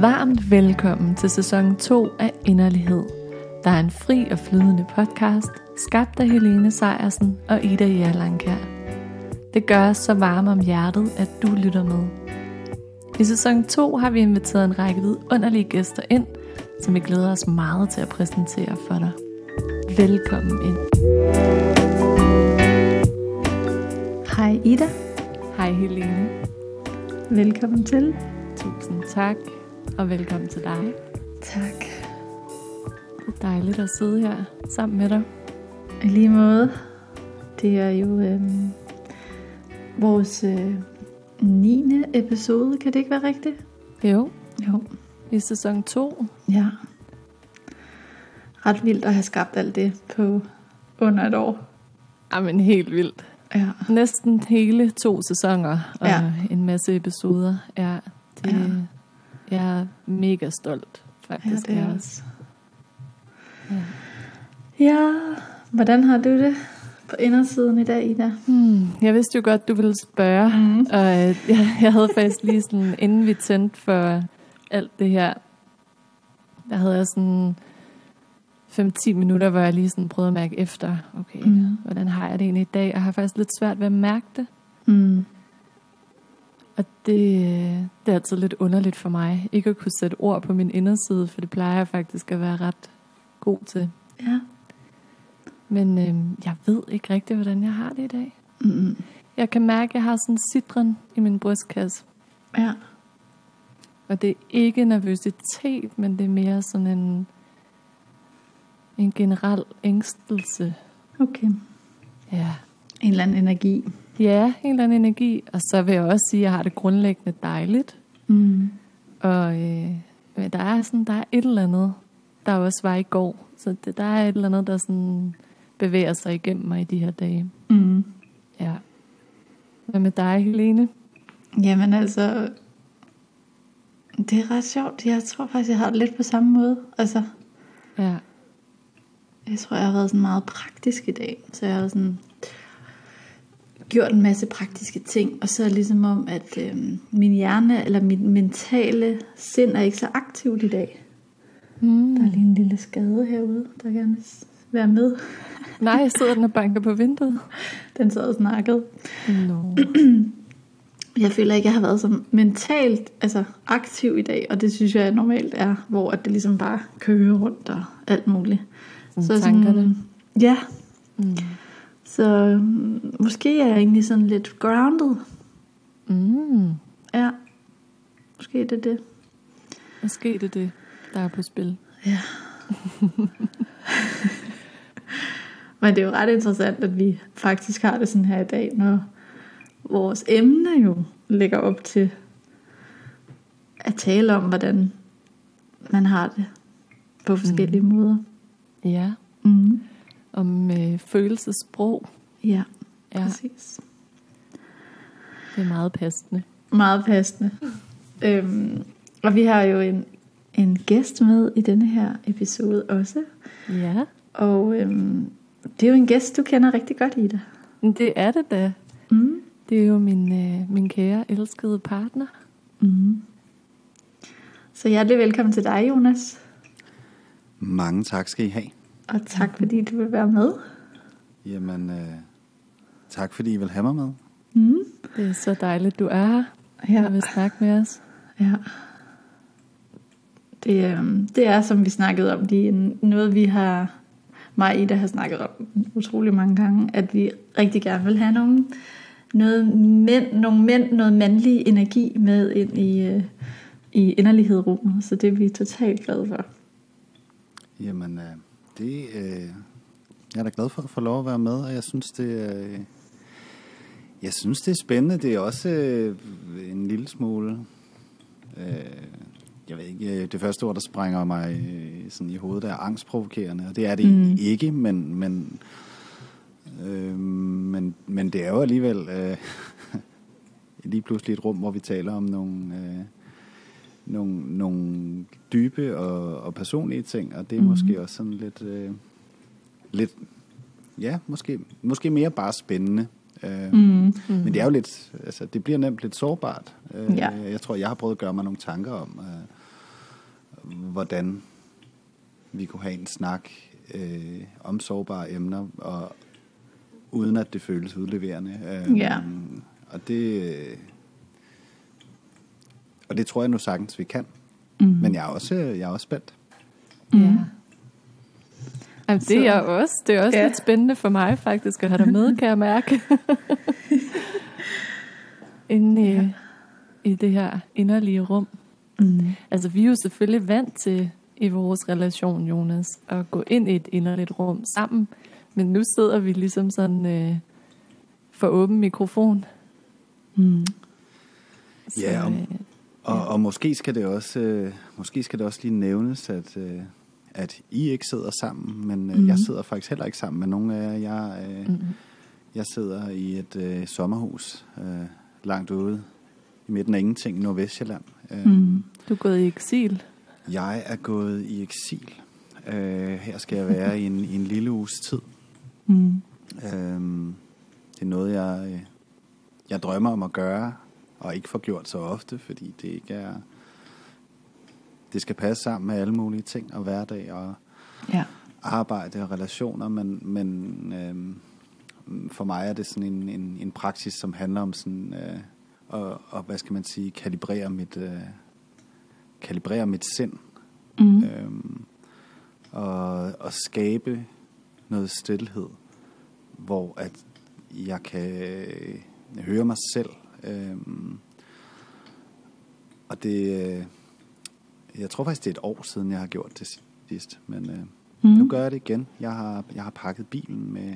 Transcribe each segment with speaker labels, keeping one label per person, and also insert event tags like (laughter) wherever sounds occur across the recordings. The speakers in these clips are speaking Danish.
Speaker 1: Varmt velkommen til sæson 2 af Inderlighed. Der er en fri og flydende podcast, skabt af Helene Sejersen og Ida Jerlankær. Det gør os så varme om hjertet, at du lytter med. I sæson 2 har vi inviteret en række vidunderlige gæster ind, som vi glæder os meget til at præsentere for dig. Velkommen ind.
Speaker 2: Hej Ida,
Speaker 1: Hej Helene.
Speaker 2: velkommen til.
Speaker 1: Tusind tak, og velkommen til dig.
Speaker 2: Tak.
Speaker 1: Det er dejligt at sidde her sammen med dig.
Speaker 2: I lige måde. Det er jo øhm, vores øh, 9. episode, kan det ikke være rigtigt?
Speaker 1: Jo,
Speaker 2: Jo.
Speaker 1: i sæson 2.
Speaker 2: Ja. Ret vildt at have skabt alt det på under et år.
Speaker 1: Jamen helt vildt.
Speaker 2: Ja.
Speaker 1: Næsten hele to sæsoner og
Speaker 2: Ja.
Speaker 1: en masse episoder. Ja, det,
Speaker 2: Ja.
Speaker 1: Ja. Jeg er mega stolt,
Speaker 2: ja,
Speaker 1: faktisk.
Speaker 2: det er også.
Speaker 1: Ja.
Speaker 2: Ja, hvordan har du det på indersiden i dag, Ida?
Speaker 1: Hmm, jeg vidste jo godt, du ville spørge.
Speaker 2: Mm.
Speaker 1: Og øh, (laughs) jeg, jeg havde faktisk lige sådan, inden vi tændte for alt det her, der havde jeg sådan 5-10 minutter, hvor jeg lige sådan prøvede at mærke efter, okay,
Speaker 2: Mm.
Speaker 1: hvordan har jeg det egentlig i dag? Og jeg har faktisk lidt svært ved at mærke det.
Speaker 2: Mm.
Speaker 1: Det, det er altid lidt underligt for mig, ikke at kunne sætte ord på min inderside, for det plejer jeg faktisk at være ret god til.
Speaker 2: Ja.
Speaker 1: Men øhm, jeg ved ikke rigtig, hvordan jeg har det i dag.
Speaker 2: Mm.
Speaker 1: Jeg kan mærke, at jeg har sådan citron i min brystkasse.
Speaker 2: Ja.
Speaker 1: Og det er ikke nervøsitet, men det er mere sådan en, en generel ængstelse.
Speaker 2: Okay.
Speaker 1: Ja.
Speaker 2: En eller anden energi.
Speaker 1: Ja, en eller anden energi. Og så vil jeg også sige, at jeg har det grundlæggende dejligt.
Speaker 2: Mm.
Speaker 1: Og øh, men der er sådan, der er et eller andet, der også var i går. Så det, der er et eller andet, der sådan bevæger sig igennem mig i de her dage.
Speaker 2: Mm.
Speaker 1: Ja. Hvad med dig, Helene?
Speaker 2: Jamen altså, det er ret sjovt. Jeg tror faktisk, jeg har det lidt på samme måde. Altså,
Speaker 1: Ja.
Speaker 2: jeg tror, jeg har været sådan meget praktisk i dag. Så jeg har sådan gjort en masse praktiske ting. Og så er det ligesom om, at øh, min hjerne, eller mit mentale sind er ikke så aktivt i dag.
Speaker 1: Hmm.
Speaker 2: Der er lige en lille skade herude, der gerne vil være med.
Speaker 1: Nej, sidder den og banker på vinduet? (laughs)
Speaker 2: Den sad og snakkede.
Speaker 1: No. (clears throat)
Speaker 2: Jeg føler ikke, jeg har været så mentalt altså, aktiv i dag, og det synes jeg normalt er, hvor at det ligesom bare kører rundt og alt muligt.
Speaker 1: Så tankerne.
Speaker 2: ja,
Speaker 1: Mm.
Speaker 2: Så mm, måske er jeg egentlig sådan lidt grounded.
Speaker 1: Mm.
Speaker 2: Ja, måske er det det.
Speaker 1: Måske er det det, der er på spil.
Speaker 2: Ja. (laughs) Men det er jo ret interessant, at vi faktisk har det sådan her i dag, når vores emne jo lægger op til at tale om, hvordan man har det på forskellige mm. måder.
Speaker 1: Ja.
Speaker 2: Mm.
Speaker 1: Om øh, følelsesprog.
Speaker 2: Ja,
Speaker 1: Ja,
Speaker 2: præcis.
Speaker 1: det er meget passende.
Speaker 2: Meget passende. øhm, og vi har jo en, en gæst med i denne her episode også.
Speaker 1: Ja,
Speaker 2: Og øhm, det er jo en gæst, du kender rigtig godt, Ida.
Speaker 1: det er det da.
Speaker 2: Mm.
Speaker 1: Det er jo min, øh, min kære, elskede partner.
Speaker 2: Mm. Så hjertelig velkommen til dig, Jonas.
Speaker 3: Mange tak skal I have.
Speaker 2: Og tak, fordi du vil være med.
Speaker 3: Jamen, øh, tak fordi I vil have mig med.
Speaker 2: Mm.
Speaker 1: Det er så dejligt, du er her
Speaker 2: Ja,
Speaker 1: og vil snakke med os.
Speaker 2: ja. Det, øhm, det er, som vi snakkede om, det er noget, vi har, mig og Ida har snakket om utrolig mange gange, at vi rigtig gerne vil have nogle, noget mænd, nogle mænd, noget mandlig energi med ind i, øh, i inderlighed-rummet. Så det er vi totalt glade for.
Speaker 3: Jamen, øh, det, øh, jeg er da glad for at få lov at være med, og jeg synes, det, øh, jeg synes, det er spændende. Det er også øh, en lille smule... Øh, jeg ved ikke, øh, det første ord, der springer mig øh, sådan i hovedet, er angstprovokerende, og det er det
Speaker 2: Mm.
Speaker 3: mm. ikke, men, men, øh, men, men det er jo alligevel øh, (laughs) lige pludselig et rum, hvor vi taler om nogle, øh, nogle, nogle dybe og, og personlige ting, og det er
Speaker 2: Mhm.
Speaker 3: mm. måske også sådan lidt, øh, lidt ja, måske, måske mere bare spændende. Øh,
Speaker 2: Mm.
Speaker 3: mm. Men det er jo lidt, altså det bliver nemt lidt sårbart. Øh,
Speaker 2: Ja.
Speaker 3: Jeg tror, jeg har prøvet at gøre mig nogle tanker om, øh, hvordan vi kunne have en snak øh, om sårbare emner, og uden at det føles udleverende. Øh,
Speaker 2: Ja.
Speaker 3: Og det, og det tror jeg nu sagtens, vi kan.
Speaker 2: Mm.
Speaker 3: Men jeg er også, jeg er også spændt.
Speaker 1: Ja. Jamen, det er jeg også. Det er også
Speaker 2: Ja.
Speaker 1: lidt spændende for mig faktisk at have dig med, kan jeg mærke. (laughs) Inde i, ja. i det her inderlige rum.
Speaker 2: Mm.
Speaker 1: Altså, vi er jo selvfølgelig vant til i vores relation, Jonas, at gå ind i et inderligt rum sammen. Men nu sidder vi ligesom sådan øh, for åben mikrofon.
Speaker 2: Mm.
Speaker 1: Så,
Speaker 3: Ja,
Speaker 1: øh,
Speaker 3: Og, og måske skal det også øh, måske skal det også lige nævnes, at, øh, at I ikke sidder sammen, men øh,
Speaker 2: Mhm.
Speaker 3: jeg sidder faktisk heller ikke sammen med nogen af jer. Jeg, øh,
Speaker 1: mm,
Speaker 3: jeg sidder i et øh, sommerhus øh, langt ude i midten af ingenting, Nordvestjylland. Øh,
Speaker 2: Mm.
Speaker 1: du er gået i eksil.
Speaker 3: Jeg er gået i eksil. Øh, her skal jeg være i en, i en lille uges tid.
Speaker 2: Mm.
Speaker 3: Øhm, det er noget, jeg, øh, jeg drømmer om at gøre, og ikke får gjort så ofte, fordi det ikke er... Det skal passe sammen med alle mulige ting og hverdag og
Speaker 2: Ja.
Speaker 3: arbejde og relationer, men, men øhm, for mig er det sådan en, en, en praksis, som handler om sådan, øh, og, og hvad skal man sige, kalibrere mit, øh, kalibrere mit sind
Speaker 2: Mm.
Speaker 3: øhm, og, og skabe noget stillhed, hvor at jeg kan øh, høre mig selv. Øhm, og det, øh, jeg tror faktisk, det er et år siden, jeg har gjort det sidst, men øh,
Speaker 2: Mm.
Speaker 3: nu gør jeg det igen. Jeg har, jeg har pakket bilen med,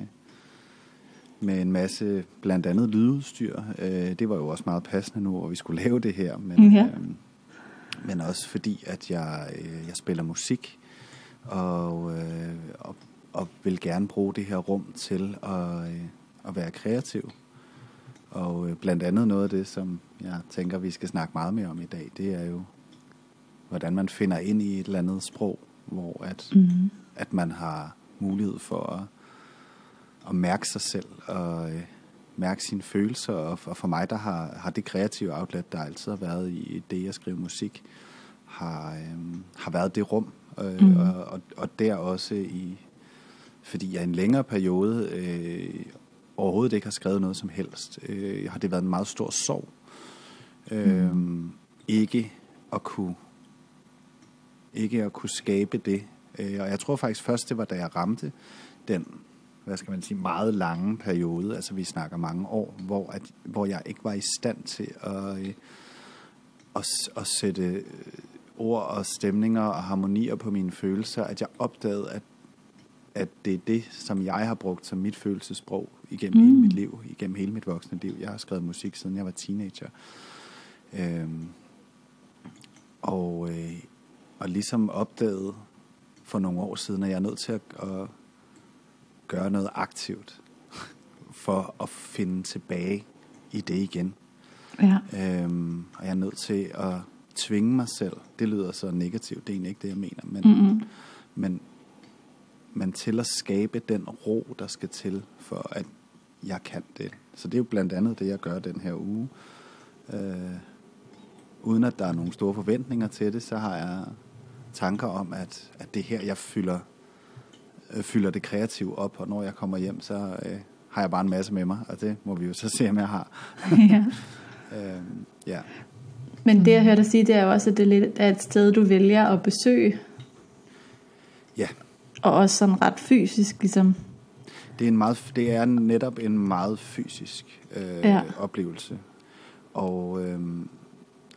Speaker 3: med en masse, blandt andet lydudstyr. Øh, det var jo også meget passende nu, hvor vi skulle lave det her, men,
Speaker 2: Ja.
Speaker 3: øhm, men også fordi, at jeg, øh, jeg spiller musik, og, øh, og, og vil gerne bruge det her rum til at, øh, at være kreativ. Og øh, blandt andet noget af det, som jeg tænker, vi skal snakke meget mere om i dag, det er jo, hvordan man finder ind i et eller andet sprog, hvor at,
Speaker 2: Mm.
Speaker 3: at man har mulighed for at, at mærke sig selv og øh, mærke sine følelser. Og for, og for mig, der har, har det kreative outlet, der altid har været i det at skrive musik, har, øh, har været det rum. Øh, mm. og, og, og der også i, fordi jeg i en længere periode øh, overhovedet ikke har skrevet noget som helst, øh, har det været en meget stor sorg. Øh, ikke at kunne ikke at kunne skabe det. Øh, Og jeg tror faktisk først, det var da jeg ramte den, hvad skal man sige, meget lange periode, altså vi snakker mange år, hvor, at, hvor jeg ikke var i stand til at, øh, at, at sætte øh, ord og stemninger og harmonier på mine følelser, at jeg opdagede, at, at det er det, som jeg har brugt som mit følelsesprog igennem mm. hele mit liv, igennem hele mit voksne liv. Jeg har skrevet musik, siden jeg var teenager. Øhm, og, øh, og ligesom opdagede for nogle år siden, at jeg er nødt til at, at gøre noget aktivt for at finde tilbage i det igen.
Speaker 2: Ja.
Speaker 3: Øhm, og jeg er nødt til at tvinge mig selv. Det lyder så negativt, det er egentlig ikke det, jeg mener. Men,
Speaker 2: Mm-mm.
Speaker 3: men, men til at skabe den ro, der skal til, for at jeg kan det. Så det er jo blandt andet det, jeg gør den her uge. Øh, uden at der er nogle store forventninger til det, så har jeg tanker om, at, at det er her, jeg fylder, øh, fylder det kreative op, og når jeg kommer hjem, så øh, har jeg bare en masse med mig, og det må vi jo så (laughs) se, om jeg har.
Speaker 2: ja. (laughs)
Speaker 3: Øh, ja.
Speaker 2: Men det, jeg hørte dig sige, det er jo også, at det lidt er et sted, du vælger at besøge,
Speaker 3: ja,
Speaker 2: og også sådan ret fysisk, ligesom.
Speaker 3: Det er, en meget, det er netop en meget fysisk øh,
Speaker 2: Ja.
Speaker 3: oplevelse. Og, øh,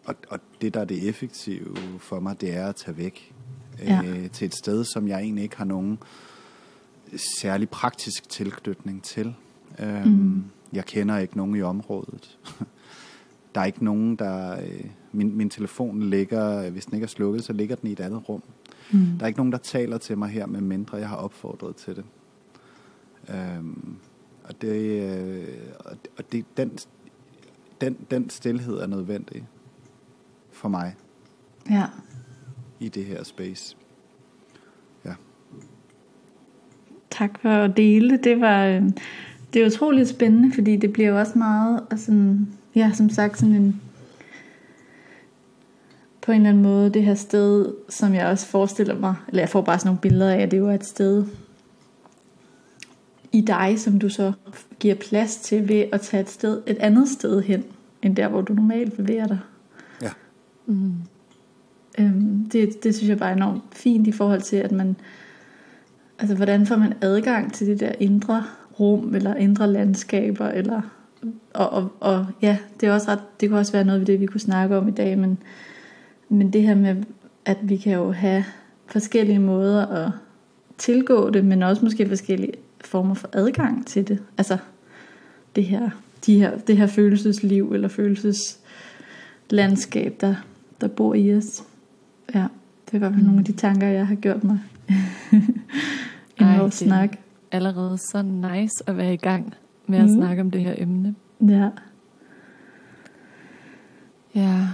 Speaker 3: og, og det, der er det effektive for mig, det er at tage væk øh,
Speaker 2: Ja.
Speaker 3: til et sted, som jeg egentlig ikke har nogen særlig praktisk tilknytning til. Øh,
Speaker 2: Mm.
Speaker 3: Jeg kender ikke nogen i området. (laughs) Der er ikke nogen, der... Øh, min, min telefon ligger, hvis den ikke er slukket, så ligger den i et andet rum.
Speaker 2: Mm.
Speaker 3: Der er ikke nogen, der taler til mig her, med mindre jeg har opfordret til det. Øhm, og det, øh, og det- og den, den, den stillhed er nødvendig for mig
Speaker 2: Ja.
Speaker 3: i det her space. Ja.
Speaker 2: Tak for at dele. Det var øh, det er utroligt spændende, fordi det bliver jo også meget, altså, ja, som sagt, sådan en på en eller anden måde det her sted, som jeg også forestiller mig, eller jeg får bare sådan nogle billeder af, at det jo er et sted i dig, som du så giver plads til ved at tage et, sted, et andet sted hen, end der, hvor du normalt bevæger dig.
Speaker 3: Ja.
Speaker 2: Mm. Øhm, det, det synes jeg bare er enormt fint i forhold til, at man, altså hvordan får man adgang til det der indre rum, eller indre landskaber, eller, og, og, og ja, det er også ret, det kunne også være noget af det, vi kunne snakke om i dag, men, men det her med, at vi kan jo have forskellige måder at tilgå det, men også måske forskellige former for adgang til det. Altså det her, de her, det her følelsesliv eller følelseslandskab, der, der bor i os. Ja, det er i hvert fald mm. nogle af de tanker, jeg har gjort mig (laughs) i vores snak.
Speaker 1: allerede så nice at være i gang med at mm. snakke om det her emne.
Speaker 2: Ja.
Speaker 1: Ja.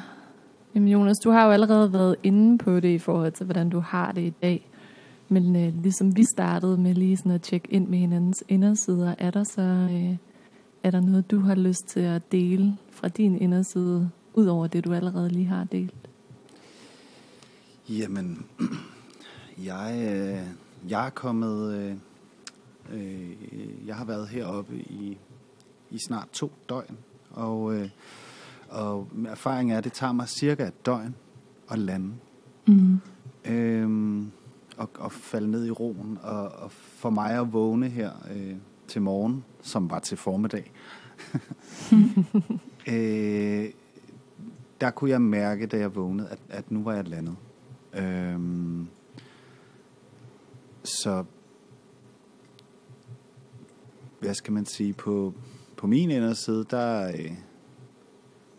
Speaker 1: Jamen Jonas, du har jo allerede været inde på det i forhold til, hvordan du har det i dag. Men øh, ligesom vi startede med lige sådan at tjekke ind med hinandens indersider, er der så øh, er der noget, du har lyst til at dele fra din inderside, ud over det, du allerede lige har delt?
Speaker 3: Jamen, (clears throat) jeg, øh, jeg er kommet... Øh, øh, jeg har været heroppe i, i snart to døgn, og, øh, og erfaringen er, at det tager mig cirka et døgn at lande. Mm. Øhm, og, og falde ned i roen, og, og for mig at vågne her øh, til morgen, som var til formiddag, (laughs) øh, der kunne jeg mærke, da jeg vågnede, at, at nu var jeg landet. Øhm, så hvad skal man sige, på, på min inderside, der, øh,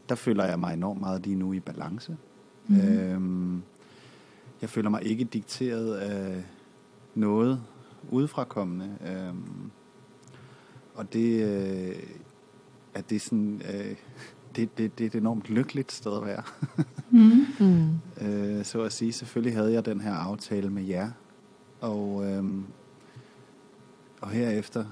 Speaker 3: der føler jeg mig enormt meget lige nu i balance. Mm. Øhm, jeg føler mig ikke dikteret af noget udefrakommende. Øhm, og det, øh, at det er sådan, øh, det, det, det er et enormt lykkeligt sted at være. mm. mm. (laughs) øh, så at sige, selvfølgelig havde jeg den her aftale med jer, og, øh, og herefter,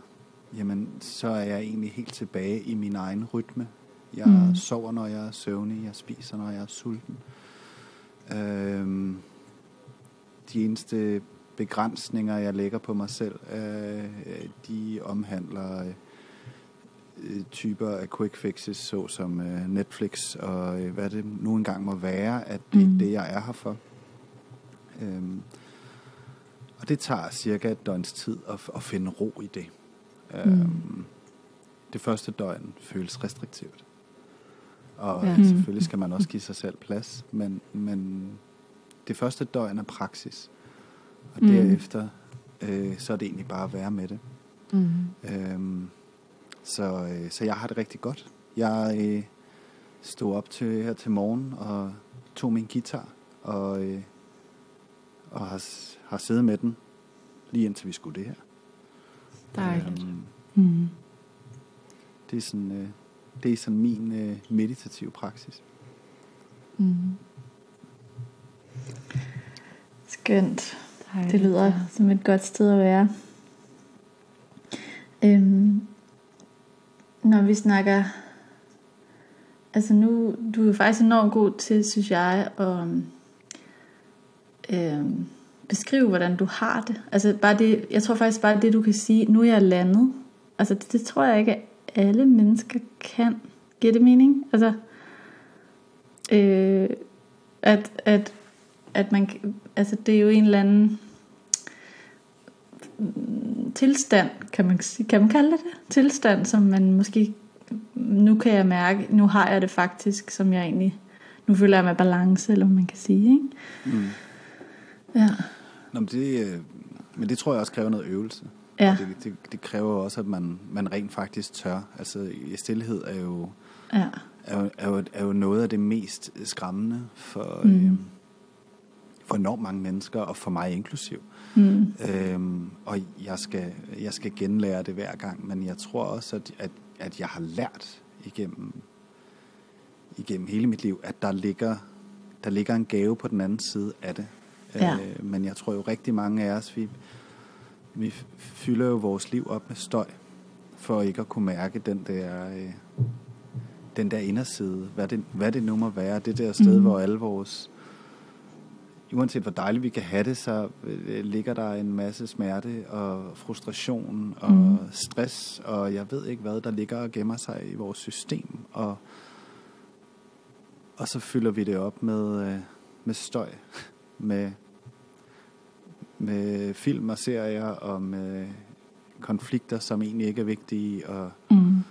Speaker 3: jamen, så er jeg egentlig helt tilbage i min egen rytme. Jeg mm. sover, når jeg er søvnig, jeg spiser, når jeg er sulten. Øh, de eneste begrænsninger, jeg lægger på mig selv, øh, de omhandler øh, typer af quick fixes, såsom øh, Netflix og øh, hvad det nu engang må være, at det mm. er det, jeg er her for. Øhm, og det tager cirka et døgns tid at, at finde ro i det. Mm. Øhm, det første døgn føles restriktivt. Og ja. selvfølgelig skal man også give sig selv plads, men, men det første døgn er praksis. Og mm. derefter, øh, så er det egentlig bare at være med det. Mm. Øhm, så, øh, så jeg har det rigtig godt. Jeg øh, stod op til her til morgen og tog min guitar og, øh, og har, har siddet med den lige indtil vi skulle det her.
Speaker 1: Dejligt. Øhm, mm.
Speaker 3: Det er sådan, øh, det er sådan min øh, meditative praksis.
Speaker 2: Mm. Skønt. Dejligt. Det lyder som et godt sted at være. Øhm, når vi snakker Altså nu, du er faktisk enormt god til, synes jeg, at øhm, beskrive, hvordan du har det. Altså bare det, jeg tror faktisk bare det, du kan sige, nu er jeg landet. Altså det, det tror jeg ikke, at alle mennesker kan. Giver det mening? Altså, øh, at, at at man, altså det er jo en eller anden tilstand, kan man, kan man kalde det det? Tilstand, som man måske, nu kan jeg mærke, nu har jeg det faktisk, som jeg egentlig, nu føler jeg med balance, eller hvad man kan sige, ikke? Mm.
Speaker 3: Ja. Nå, men, det, øh, men det tror jeg også kræver noget øvelse. Ja. Det, det, det kræver også, at man, man rent faktisk tør. Altså, stillhed er jo, ja. er, jo, er, jo, er jo noget af det mest skræmmende for, mm. øh, for enormt mange mennesker, og for mig inklusiv. Mm. Øhm, og jeg skal, jeg skal genlære det hver gang, men jeg tror også, at, at, at jeg har lært igennem, igennem hele mit liv, at der ligger, der ligger en gave på den anden side af det. Ja. Øh, men jeg tror jo rigtig mange af os, vi, vi fylder jo vores liv op med støj, for ikke at kunne mærke den der, øh, den der inderside, hvad det, hvad det nu må være, det der sted, mm. hvor alle vores uanset hvor dejligt vi kan have det, så øh, ligger der en masse smerte og frustration og mm. stress, og jeg ved ikke hvad, der ligger og gemmer sig i vores system. Og, og så fylder vi det op med, øh, med støj, (laughs) med, med film og serier og med konflikter, som egentlig ikke er vigtige, og mm.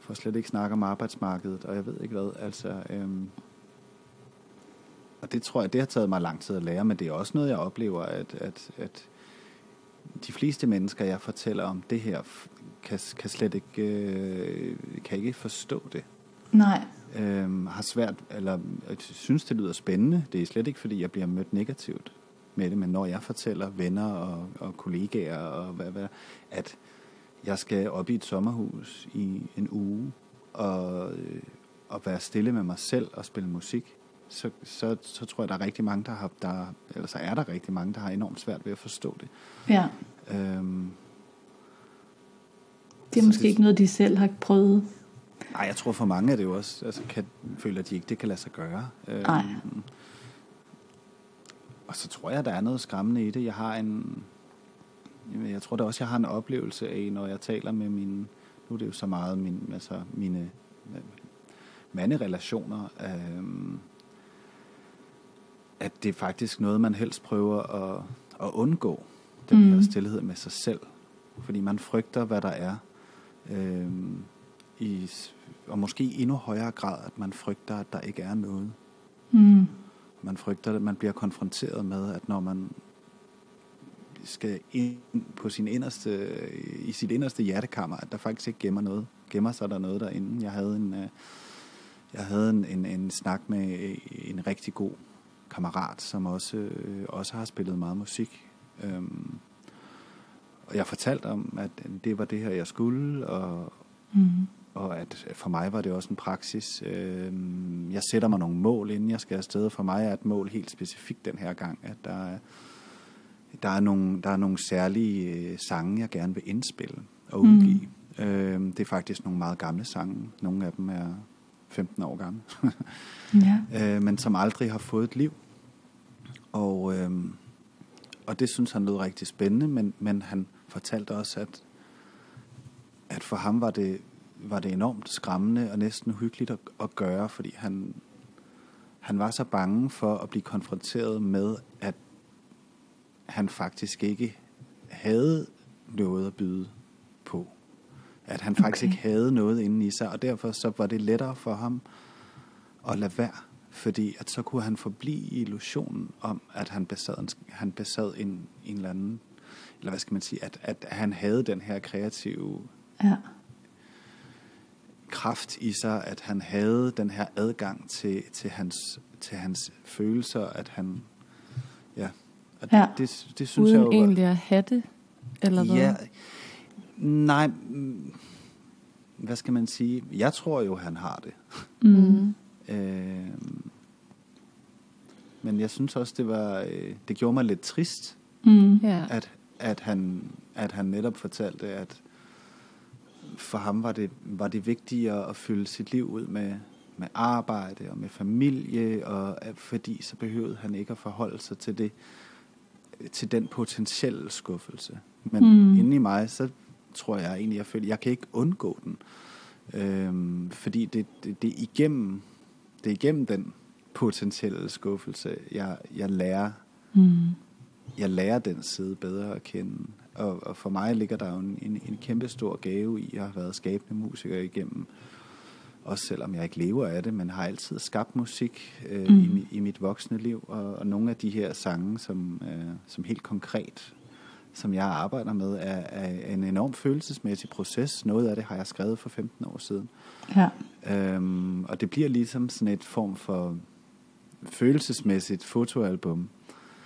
Speaker 3: for slet ikke snakke om arbejdsmarkedet, og jeg ved ikke hvad. Altså, øhm, og det tror jeg, det har taget mig lang tid at lære, men det er også noget, jeg oplever, at, at, at de fleste mennesker, jeg fortæller om det her, kan, kan slet ikke, øh, kan ikke forstå det.
Speaker 2: Nej.
Speaker 3: Øhm, har svært, eller jeg synes, det lyder spændende. Det er slet ikke, fordi jeg bliver mødt negativt med det, men når jeg fortæller venner og, og kollegaer, og hvad, hvad, at jeg skal op i et sommerhus i en uge, og, øh, og være stille med mig selv og spille musik, så, så, så tror jeg, der er rigtig mange, der har, der, eller så er der rigtig mange, der har enormt svært ved at forstå det.
Speaker 2: Ja. Øhm, det er måske det, ikke noget, de selv har prøvet.
Speaker 3: Nej, jeg tror for mange er det jo også, altså kan, føler, de ikke det kan lade sig gøre.
Speaker 2: Nej.
Speaker 3: Øhm, og så tror jeg, der er noget skræmmende i det. Jeg har en, jeg tror da også, jeg har en oplevelse af, når jeg taler med mine, nu er det jo så meget min, altså mine manderelationer, øhm, at det er faktisk noget, man helst prøver at, at undgå, den mm. her stillhed med sig selv. Fordi man frygter, hvad der er. Øhm, i, og måske i endnu højere grad, at man frygter, at der ikke er noget. Mm. Man frygter, at man bliver konfronteret med, at når man skal ind på sin inderste, i sit inderste hjertekammer, at der faktisk ikke gemmer noget. Gemmer sig der noget derinde. Jeg havde en, øh, jeg havde en, en, en snak med en rigtig god kammerat, som også, øh, også har spillet meget musik. Øhm, og jeg fortalte om, at det var det her, jeg skulle, og, mm. og at for mig var det også en praksis. Øhm, jeg sætter mig nogle mål, inden jeg skal afsted. For mig er et mål helt specifikt den her gang, at der er, der er, nogle, der er nogle særlige øh, sange, jeg gerne vil indspille og udgive. Mm. Øhm, det er faktisk nogle meget gamle sange. Nogle af dem er 15 år gamle. (laughs) ja. øh, men som aldrig har fået et liv. Og, øh, og det synes han lød rigtig spændende, men, men han fortalte også, at, at for ham var det, var det enormt skræmmende og næsten uhyggeligt at, at gøre, fordi han, han var så bange for at blive konfronteret med, at han faktisk ikke havde noget at byde på. At han faktisk okay. ikke havde noget inde i sig, og derfor så var det lettere for ham at lade være. Fordi at så kunne han forblive i illusionen om, at han besad en, han besad en, en eller anden, eller hvad skal man sige, at, at han havde den her kreative
Speaker 2: ja.
Speaker 3: kraft i sig, at han havde den her adgang til, til, hans, til hans følelser, at han, ja, og
Speaker 1: ja.
Speaker 3: det, det, det synes
Speaker 1: Uden
Speaker 3: jeg jo...
Speaker 1: Uden egentlig at have det, eller hvad?
Speaker 3: Ja, nej, hvad skal man sige? Jeg tror jo, han har det. Mm. Øh, men jeg synes også, det var, øh, det gjorde mig lidt trist,
Speaker 1: mm. yeah.
Speaker 3: at, at, han, at han netop fortalte, at for ham var det, var det vigtigere at fylde sit liv ud med, med arbejde og med familie, og fordi så behøvede han ikke at forholde sig til det, til den potentielle skuffelse. Men mm. inde i mig, så tror jeg egentlig, jeg føler, jeg kan ikke undgå den. Øhm, fordi det, det, det, er igennem, det igennem den potentielle skuffelse, jeg, jeg lærer mm. jeg lærer den side bedre at kende. Og, og for mig ligger der jo en, en, en kæmpe stor gave i at have været skabende musiker igennem. Også selvom jeg ikke lever af det, men har altid skabt musik øh, mm. i, i mit voksne liv. Og, og nogle af de her sange, som, øh, som helt konkret som jeg arbejder med, er, er en enorm følelsesmæssig proces. Noget af det har jeg skrevet for 15 år siden.
Speaker 2: Ja.
Speaker 3: Øhm, og det bliver ligesom sådan et form for følelsesmæssigt fotoalbum.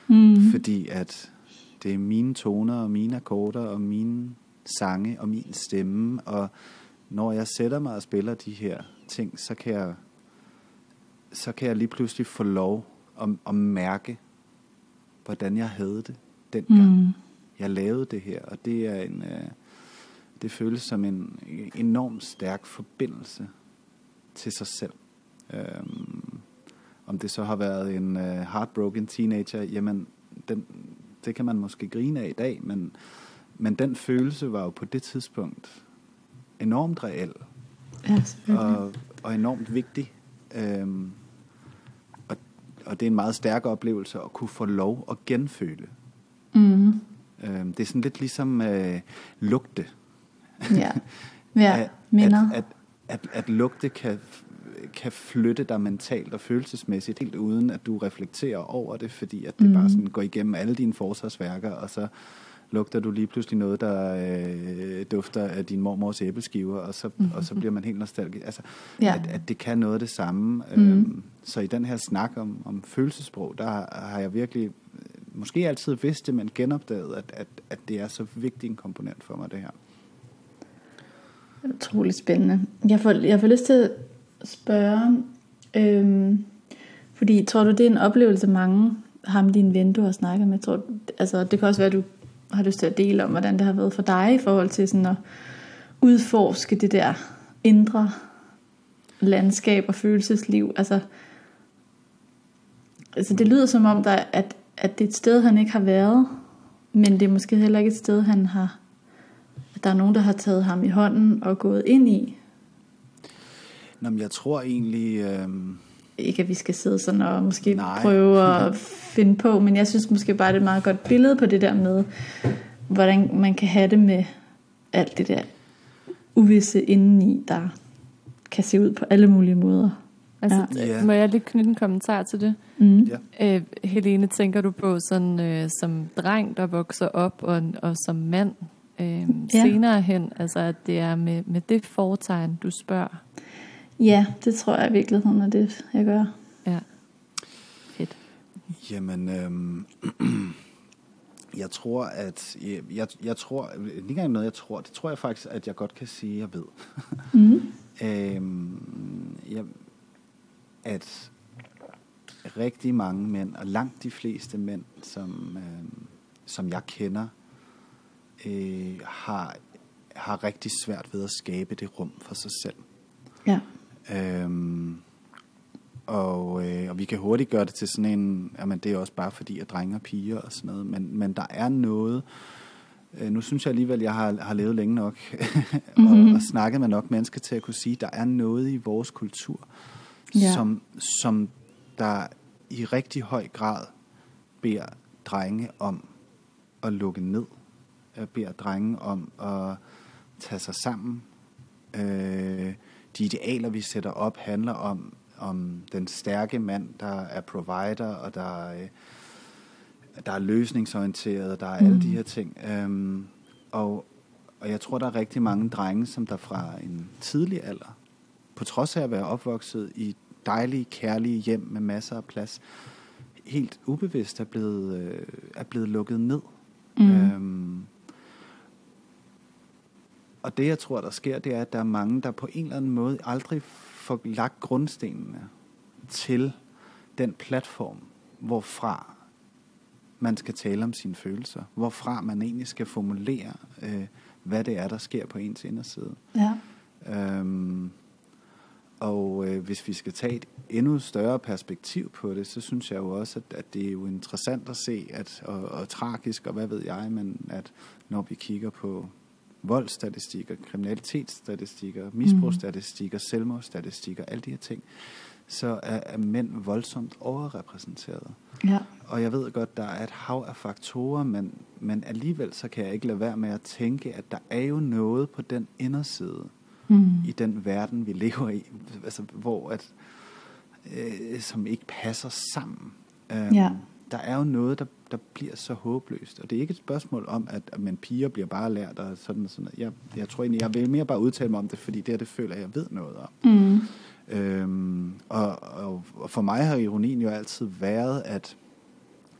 Speaker 3: Mm. Fordi at det er mine toner og mine akkorder og mine sange og min stemme. Og når jeg sætter mig og spiller de her ting, så kan jeg, så kan jeg lige pludselig få lov at, at mærke, hvordan jeg havde det dengang. Mm jeg lavede det her, og det er en, øh, det føles som en enorm stærk forbindelse til sig selv. Øhm, om det så har været en uh, heartbroken teenager, jamen den, det kan man måske grine af i dag, men, men den følelse var jo på det tidspunkt enormt reel
Speaker 2: Ja,
Speaker 3: og, og enormt vigtig. Øhm, og, og det er en meget stærk oplevelse at kunne få lov at genføle. Øhm, det er sådan lidt ligesom øh, lugte.
Speaker 2: Ja. (laughs) Ja,
Speaker 3: at,
Speaker 2: minder.
Speaker 3: At, at, at, at lugte kan, kan flytte dig mentalt og følelsesmæssigt, helt uden at du reflekterer over det, fordi at det mm. bare sådan går igennem alle dine forsvarsværker, og så lugter du lige pludselig noget, der øh, dufter af din mormors æbleskiver, og så, mm. og så bliver man helt nostalgisk. Altså,
Speaker 2: Ja.
Speaker 3: at, at det kan noget af det samme. Mm. Øhm, så i den her snak om, om følelsesprog, der har, har jeg virkelig, måske altid vidste, men genopdagede, at, at, at det er så vigtig en komponent for mig, det her.
Speaker 2: Utrolig spændende. Jeg får, jeg får lyst til at spørge, øhm, fordi tror du, det er en oplevelse, mange ham din ven, du har snakket med, tror du, altså det kan også være, at du har lyst til at dele om, hvordan det har været for dig i forhold til sådan at udforske det der indre landskab og følelsesliv. Altså, altså det lyder som om, der, at, at det er et sted, han ikke har været, men det er måske heller ikke et sted, han har at der er nogen, der har taget ham i hånden og gået ind i.
Speaker 3: Nå, men jeg tror egentlig... Øh,
Speaker 2: Ikke at vi skal sidde sådan og måske Nej. Prøve at (laughs) finde på, men jeg synes måske bare, det er et meget godt billede på det der med, hvordan man kan have det med alt det der uvisse indeni, der kan se ud på alle mulige måder.
Speaker 1: Altså,
Speaker 3: Ja.
Speaker 1: Må jeg lige knytte en kommentar til det?
Speaker 2: Mm.
Speaker 3: ja.
Speaker 1: Øh, Helene, tænker du på sådan øh, som dreng, der vokser op, og, og som mand øh, ja. senere hen? Altså, at det er med, med det foretegn, du spørger?
Speaker 2: Ja, det tror jeg i virkeligheden er det, jeg gør.
Speaker 1: Ja. Fedt.
Speaker 3: Jamen, øhm, (clears throat) jeg tror, at... Jeg, jeg, jeg tror... Ikke engang noget, jeg tror. Det tror jeg faktisk, at jeg godt kan sige, jeg ved.
Speaker 2: Mm. (laughs)
Speaker 3: øhm, jeg, at rigtig mange mænd, og langt de fleste mænd, som, øhm, som jeg kender, øh, har, har rigtig svært ved at skabe det rum for sig selv.
Speaker 2: Ja.
Speaker 3: Øhm, og, øh, og vi kan hurtigt gøre det til sådan en, jamen det er også bare fordi, at drenge og piger og sådan noget, men, men der er noget, øh, nu synes jeg alligevel, jeg har, har levet længe nok, (laughs) mm-hmm. og, og snakket med nok mennesker til at kunne sige, der er noget i vores kultur,
Speaker 2: Ja.
Speaker 3: som, som der i rigtig høj grad beder drenge om at lukke ned, øh, beder drenge om at tage sig sammen, øh, de idealer, vi sætter op, handler om, om den stærke mand, der er provider, og der er, øh, der er løsningsorienteret, og der er mm. alle de her ting. Øhm, og, og jeg tror, der er rigtig mange drenge, som der fra en tidlig alder, på trods af at være opvokset i dejlige, kærlige hjem med masser af plads, helt ubevidst er blevet, øh, er blevet lukket ned.
Speaker 2: Mm.
Speaker 3: Øhm, og det, jeg tror, der sker, det er, at der er mange, der på en eller anden måde aldrig får lagt grundstenene til den platform, hvorfra man skal tale om sine følelser. Hvorfra man egentlig skal formulere, øh, hvad det er, der sker på ens inderside.
Speaker 2: Ja.
Speaker 3: Øhm, og øh, hvis vi skal tage et endnu større perspektiv på det, så synes jeg jo også, at, at det er jo interessant at se, at, og, og tragisk, og hvad ved jeg, men at når vi kigger på voldsstatistikker, kriminalitetsstatistikker, misbrugsstatistikker, selvmordsstatistikker, alle de her ting, så er, er mænd voldsomt overrepræsenteret.
Speaker 2: Ja.
Speaker 3: Og jeg ved godt, der er et hav af faktorer, men, men alligevel så kan jeg ikke lade være med at tænke, at der er jo noget på den inderside,
Speaker 2: Mm.
Speaker 3: i den verden, vi lever i, altså, hvor at, øh, som ikke passer sammen. Øhm,
Speaker 2: Ja.
Speaker 3: Der er jo noget, der, der bliver så håbløst, og det er ikke et spørgsmål om, at, at man piger bliver bare lært og sådan og sådan. Jeg, jeg tror egentlig, jeg vil mere bare udtale mig om det, fordi det er det føler jeg, ved noget om.
Speaker 2: Mm.
Speaker 3: Øhm, og, og, og for mig har ironien jo altid været, at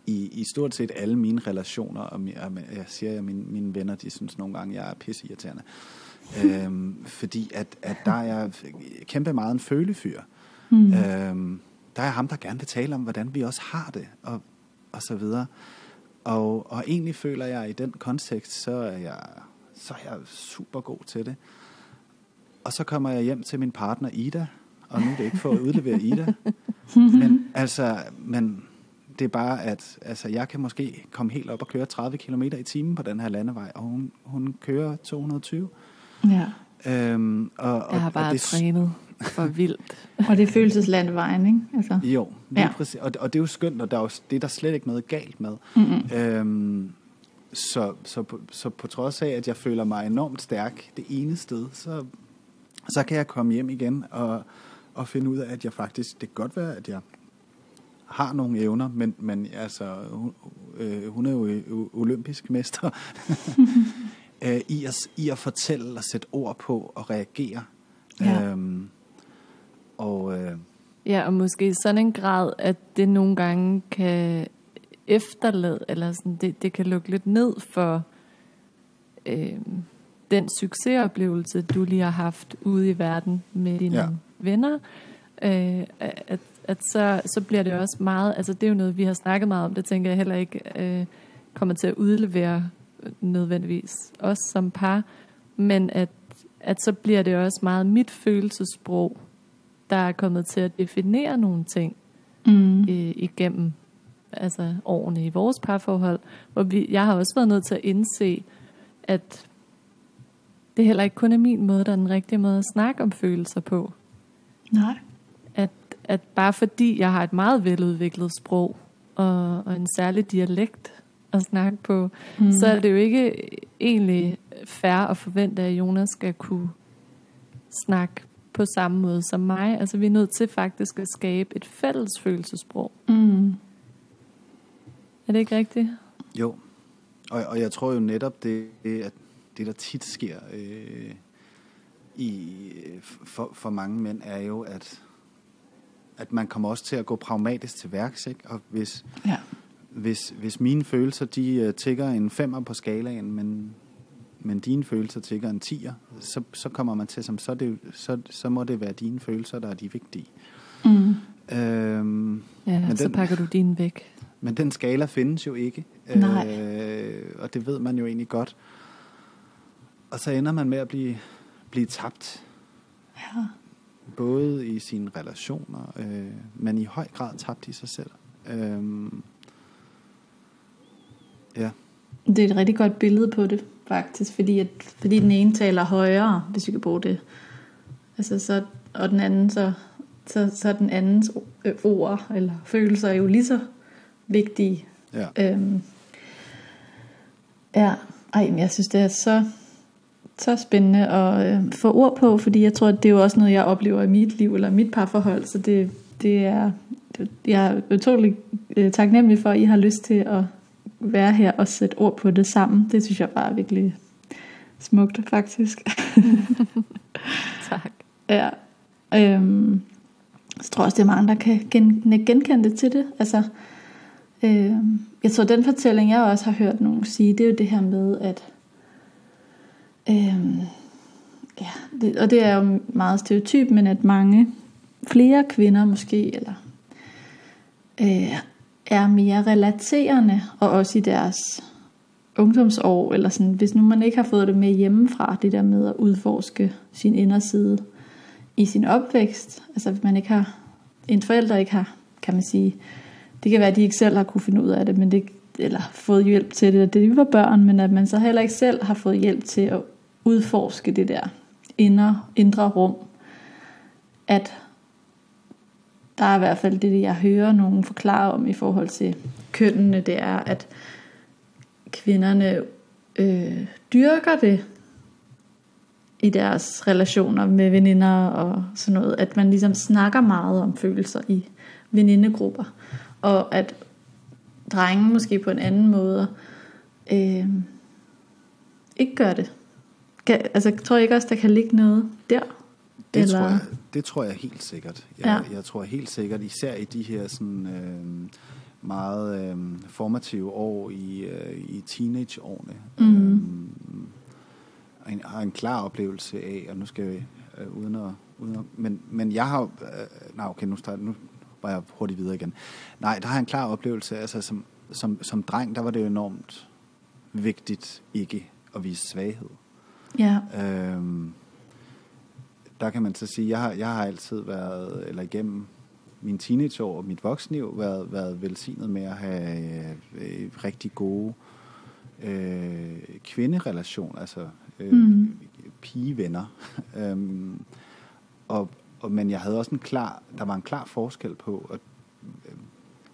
Speaker 3: i, i stort set alle mine relationer, og mi- og jeg siger, at mine, mine venner, de synes nogle gange, jeg er pisseirriterende. Øhm, fordi at, at der er jeg kæmpe meget en følefyr.
Speaker 2: Mm.
Speaker 3: Øhm, der er ham, der gerne vil tale om, hvordan vi også har det, og, og så videre. Og, og egentlig føler jeg, at i den kontekst, så er jeg, så er jeg super god til det. Og så kommer jeg hjem til min partner Ida, og nu er det ikke for at udlevere Ida. (laughs) men altså, men det er bare, at altså, jeg kan måske komme helt op og køre 30 km i timen på den her landevej, og hun, hun kører 220.
Speaker 2: Ja.
Speaker 3: Øhm, og, og,
Speaker 1: Jeg har bare
Speaker 3: og det,
Speaker 1: trænet for vildt. (laughs)
Speaker 2: Og det er følelseslandevejen, ikke? Altså.
Speaker 3: Jo, lige
Speaker 2: Ja.
Speaker 3: præcis. Og, og det er jo skønt, og der er jo, det er der slet ikke noget galt med.
Speaker 2: Mm-mm.
Speaker 3: Øhm, så, så, på, så på trods af, at jeg føler mig enormt stærk det ene sted, så, så kan jeg komme hjem igen og, og finde ud af, at jeg faktisk, det kan godt være, at jeg har nogle evner, men, men altså, hun, øh, hun er jo øh, olympisk mester (laughs) øh, i, at, i at fortælle og sætte ord på og reagere.
Speaker 2: Ja.
Speaker 3: Øhm, og øh,
Speaker 1: Ja, og måske sådan en grad, at det nogle gange kan efterlade, eller sådan, det, det kan lukke lidt ned for øh, den succesoplevelse, du lige har haft ude i verden med dine. Ja. venner. Øh, at, at så, så bliver det også meget, altså det er jo noget, vi har snakket meget om, det tænker jeg heller ikke øh, kommer til at udlevere nødvendigvis, også som par, men at, at så bliver det også meget mit følelsesprog, der er kommet til at definere nogle ting
Speaker 2: Mm.
Speaker 1: øh, igennem altså årene i vores parforhold, hvor vi, jeg har også været nødt til at indse, at det heller ikke kun er min måde, der er den rigtige måde at snakke om følelser på.
Speaker 2: Nej.
Speaker 1: At, at bare fordi jeg har et meget veludviklet sprog og, og en særlig dialekt at snakke på,
Speaker 2: Mm.
Speaker 1: så er det jo ikke egentlig fair at forvente, at Jonas skal kunne snakke på samme måde som mig. Altså vi er nødt til faktisk at skabe et fælles følelsesprog.
Speaker 2: Mm.
Speaker 1: Er det ikke rigtigt?
Speaker 3: Jo, og, og jeg tror jo netop, det, det, at det der tit sker øh, i, for, for mange mænd, er jo, at, at man kommer også til at gå pragmatisk til værks, ikke? Og hvis,
Speaker 2: Ja.
Speaker 3: Hvis, hvis mine følelser, de uh, tigger en femmer på skalaen, men, men dine følelser tigger en tier, så, så kommer man til, som så, det, så, så må det være dine følelser, der er de vigtige.
Speaker 2: Mm.
Speaker 1: Ja,
Speaker 3: Øhm, Men
Speaker 1: Men så
Speaker 3: den-
Speaker 1: pakker du din væk.
Speaker 3: Men den skala findes jo ikke.
Speaker 2: Nej.
Speaker 3: Øh, og det ved man jo egentlig godt. Og så ender man med at blive, blive tabt.
Speaker 2: Ja.
Speaker 3: Både i sine relationer, øh, men i høj grad tabt i sig selv. Øh, ja,
Speaker 2: Det er et rigtig godt billede på det, faktisk, fordi, at, fordi den ene taler højere, hvis vi kan bruge det. Altså, så, og den anden, så, så, så er den andens øh, ord eller følelser er jo lige så vigtige.
Speaker 3: ja.
Speaker 2: Øhm, ja, ej, men jeg synes, det er så, så spændende at øh, få ord på, fordi jeg tror, at det er jo også noget, jeg oplever i mit liv, eller mit parforhold, så det, det er, det, jeg er utrolig øh, taknemmelig for, at I har lyst til at være her og sætte ord på det sammen. Det synes jeg bare er virkelig smukt, faktisk. (laughs)
Speaker 1: Tak.
Speaker 2: Ja. Øhm, så tror jeg også, det er mange, der kan gen, genkende det til det. Altså, øhm, jeg tror, den fortælling, jeg også har hørt nogen sige, det er jo det her med, at øhm, ja, det, og det er jo meget stereotyp, men at mange flere kvinder måske, eller øh, er mere relaterende, og også i deres ungdomsår, eller sådan, hvis nu man ikke har fået det med hjemmefra, det der med at udforske sin inderside i sin opvækst, altså hvis man ikke har, en forælder ikke har, kan man sige, det kan være, at de ikke selv har kunne finde ud af det, men det, eller fået hjælp til det, da de var børn, men at man så heller ikke selv har fået hjælp til at udforske det der indre, indre rum, at der er i hvert fald det, jeg hører nogen forklare om i forhold til kønnene, det er, at kvinderne øh, dyrker det i deres relationer med veninder og sådan noget, at man ligesom snakker meget om følelser i venindegrupper, og at drenge måske på en anden måde øh, ikke gør det. Kan, altså, tror jeg ikke også, der kan ligge noget der?
Speaker 3: Det,
Speaker 2: Eller-
Speaker 3: tror jeg, det tror jeg helt sikkert. Jeg,
Speaker 2: Ja.
Speaker 3: jeg tror helt sikkert, især i de her sådan, øh, meget øh, formative år i, øh, i teenageårene,
Speaker 2: Mhm.
Speaker 3: øh, en, har en klar oplevelse af, og nu skal jeg øh, uden at, uden at men, men jeg har, øh, nej okay, nu, starter, nu var jeg hurtigt videre igen. Nej, der har jeg en klar oplevelse, altså som, som, som dreng, der var det jo enormt vigtigt ikke at vise svaghed.
Speaker 2: Ja,
Speaker 3: Øhm, der kan man så sige, jeg har, jeg har altid været, eller igennem min teenageår og mit voksenliv, været, været velsignet med at have øh, rigtig gode øh, kvinderelationer, altså øh, mm. pigevenner. (laughs) øhm, og, og, men jeg havde også en klar, der var en klar forskel på, at,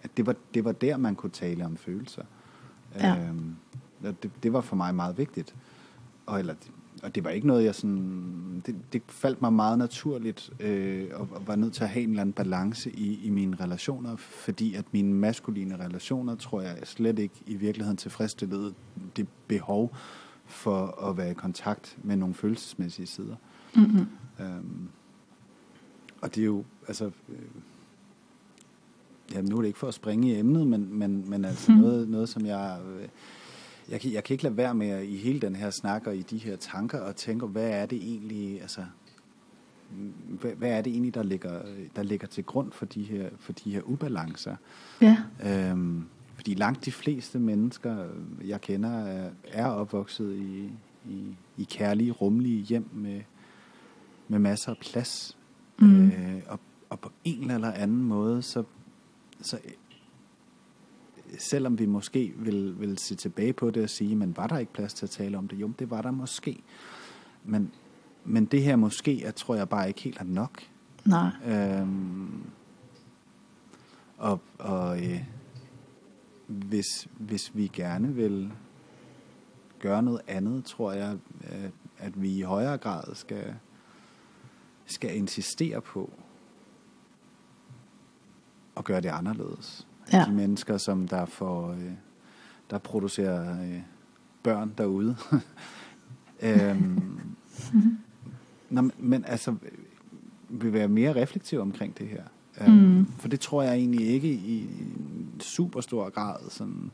Speaker 3: at det, var, det var der, man kunne tale om følelser. Ja. Øhm, det, det var for mig meget vigtigt. Og, eller, og det var ikke noget, jeg sådan... Det, det faldt mig meget naturligt, øh, og, og var nødt til at have en eller anden balance i, i mine relationer, fordi at mine maskuline relationer, tror jeg, slet ikke i virkeligheden tilfredsstillede det behov for at være i kontakt med nogle følelsesmæssige sider. Mm-hmm. Øhm, og det er jo, altså... Øh, ja, nu er det ikke for at springe i emnet, men, men, men altså mm. noget, noget, som jeg... Øh, jeg kan, jeg kan ikke lade være med at, i hele den her snak og i de her tanker og tænke, hvad er det egentlig, altså, hvad, hvad er det egentlig, der ligger, der ligger til grund for de her, for de her ubalancer? Ja. Øhm, fordi langt de fleste mennesker, jeg kender, er, opvokset i, i, i kærlige, rummelige hjem med, med masser af plads. Mm. Øh, og, og på en eller anden måde, så, så selvom vi måske vil, vil se tilbage på det og sige, men var der ikke plads til at tale om det? Jo, det var der måske. Men, men det her måske, jeg tror jeg bare ikke helt er nok.
Speaker 2: Nej.
Speaker 3: Øhm, og og øh, hvis, hvis vi gerne vil gøre noget andet, tror jeg, at, at vi i højere grad skal, skal insistere på at gøre det anderledes ja. de mennesker, som der får, øh, der producerer øh, børn derude. (laughs) øhm, nå, men altså, vil være mere reflektiv omkring det her. Øhm, mm. For det tror jeg egentlig ikke i super stor grad, sådan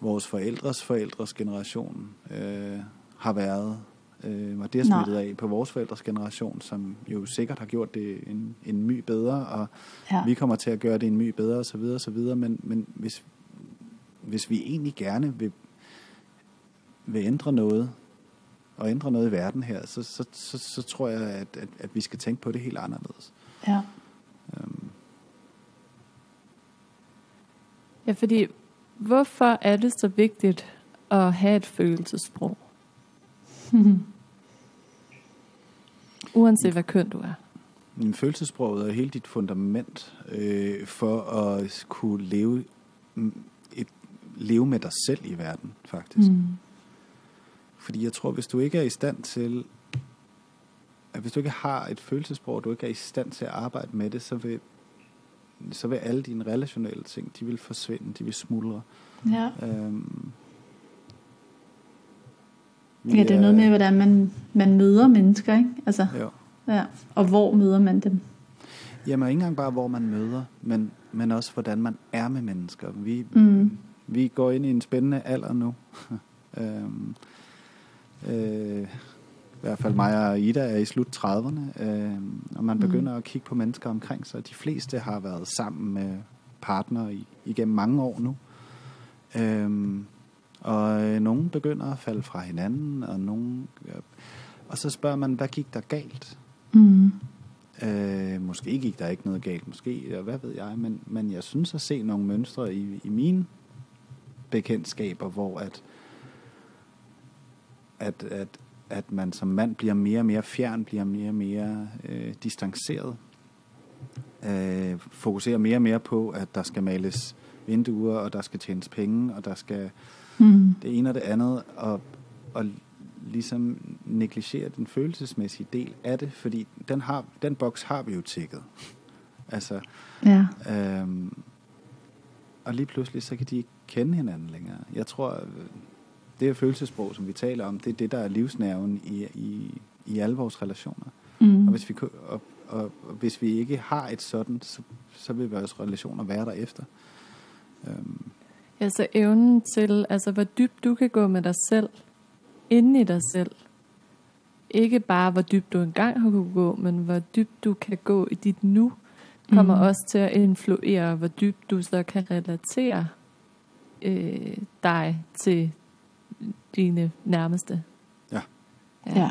Speaker 3: vores forældres forældres generation øh, har været øh, var det smittet af på vores forældres generation, som jo sikkert har gjort det en, en my bedre, og ja. vi kommer til at gøre det en my bedre, osv. osv. Men, men hvis, hvis vi egentlig gerne vil, vil ændre noget, og ændre noget i verden her, så, så, så, så tror jeg, at, at, at vi skal tænke på det helt anderledes.
Speaker 2: Ja. Um. Ja, fordi hvorfor er det så vigtigt at have et følelsesprog? (laughs) Uanset hvad køn du er.
Speaker 3: Men følelsesproget er hele dit fundament øh, for at kunne leve, et, leve med dig selv i verden, faktisk. Mm. Fordi jeg tror, hvis du ikke er i stand til, at hvis du ikke har et følelsesprog, og du ikke er i stand til at arbejde med det, så vil, så vil alle dine relationelle ting, de vil forsvinde, de vil smuldre.
Speaker 2: Ja. Øhm, Ja, det er noget med, hvordan man, man møder mennesker, ikke? Altså, jo. Ja, og hvor møder man dem?
Speaker 3: Jamen ikke engang bare, hvor man møder, men, men også, hvordan man er med mennesker. Vi, mm. vi går ind i en spændende alder nu. (laughs) øhm, øh, I hvert fald mig og Ida er i slut 30'erne, øh, og man mm. begynder mm. at kigge på mennesker omkring sig. De fleste har været sammen med partner i, igennem mange år nu. Øhm, og øh, nogen begynder at falde fra hinanden, og nogen... Øh, og så spørger man, hvad gik der galt? Mm. Øh, måske gik der ikke noget galt, måske, hvad ved jeg, men, men jeg synes at se nogle mønstre i, i mine bekendtskaber, hvor at, at, at, at man som mand bliver mere og mere fjern, bliver mere og mere øh, distanceret. Øh, fokuserer mere og mere på, at der skal males vinduer, og der skal tjenes penge, og der skal mm. det ene og det andet, og, og ligesom negligere den følelsesmæssige del af det, fordi den, har, den boks har vi jo tækket. altså, ja. øhm, og lige pludselig, så kan de ikke kende hinanden længere. Jeg tror, det er følelsesprog, som vi taler om, det er det, der er livsnerven i, i, i alle vores relationer. Mm. Og, hvis vi, og, og, og hvis vi ikke har et sådan, så, så vil vores relationer være der efter. Øhm,
Speaker 2: Altså evnen til, altså hvor dybt du kan gå med dig selv, inde i dig selv. Ikke bare hvor dybt du engang har kunne gå, men hvor dybt du kan gå i dit nu, kommer mm. også til at influere, hvor dybt du så kan relatere øh, dig til dine nærmeste.
Speaker 3: Ja.
Speaker 2: ja.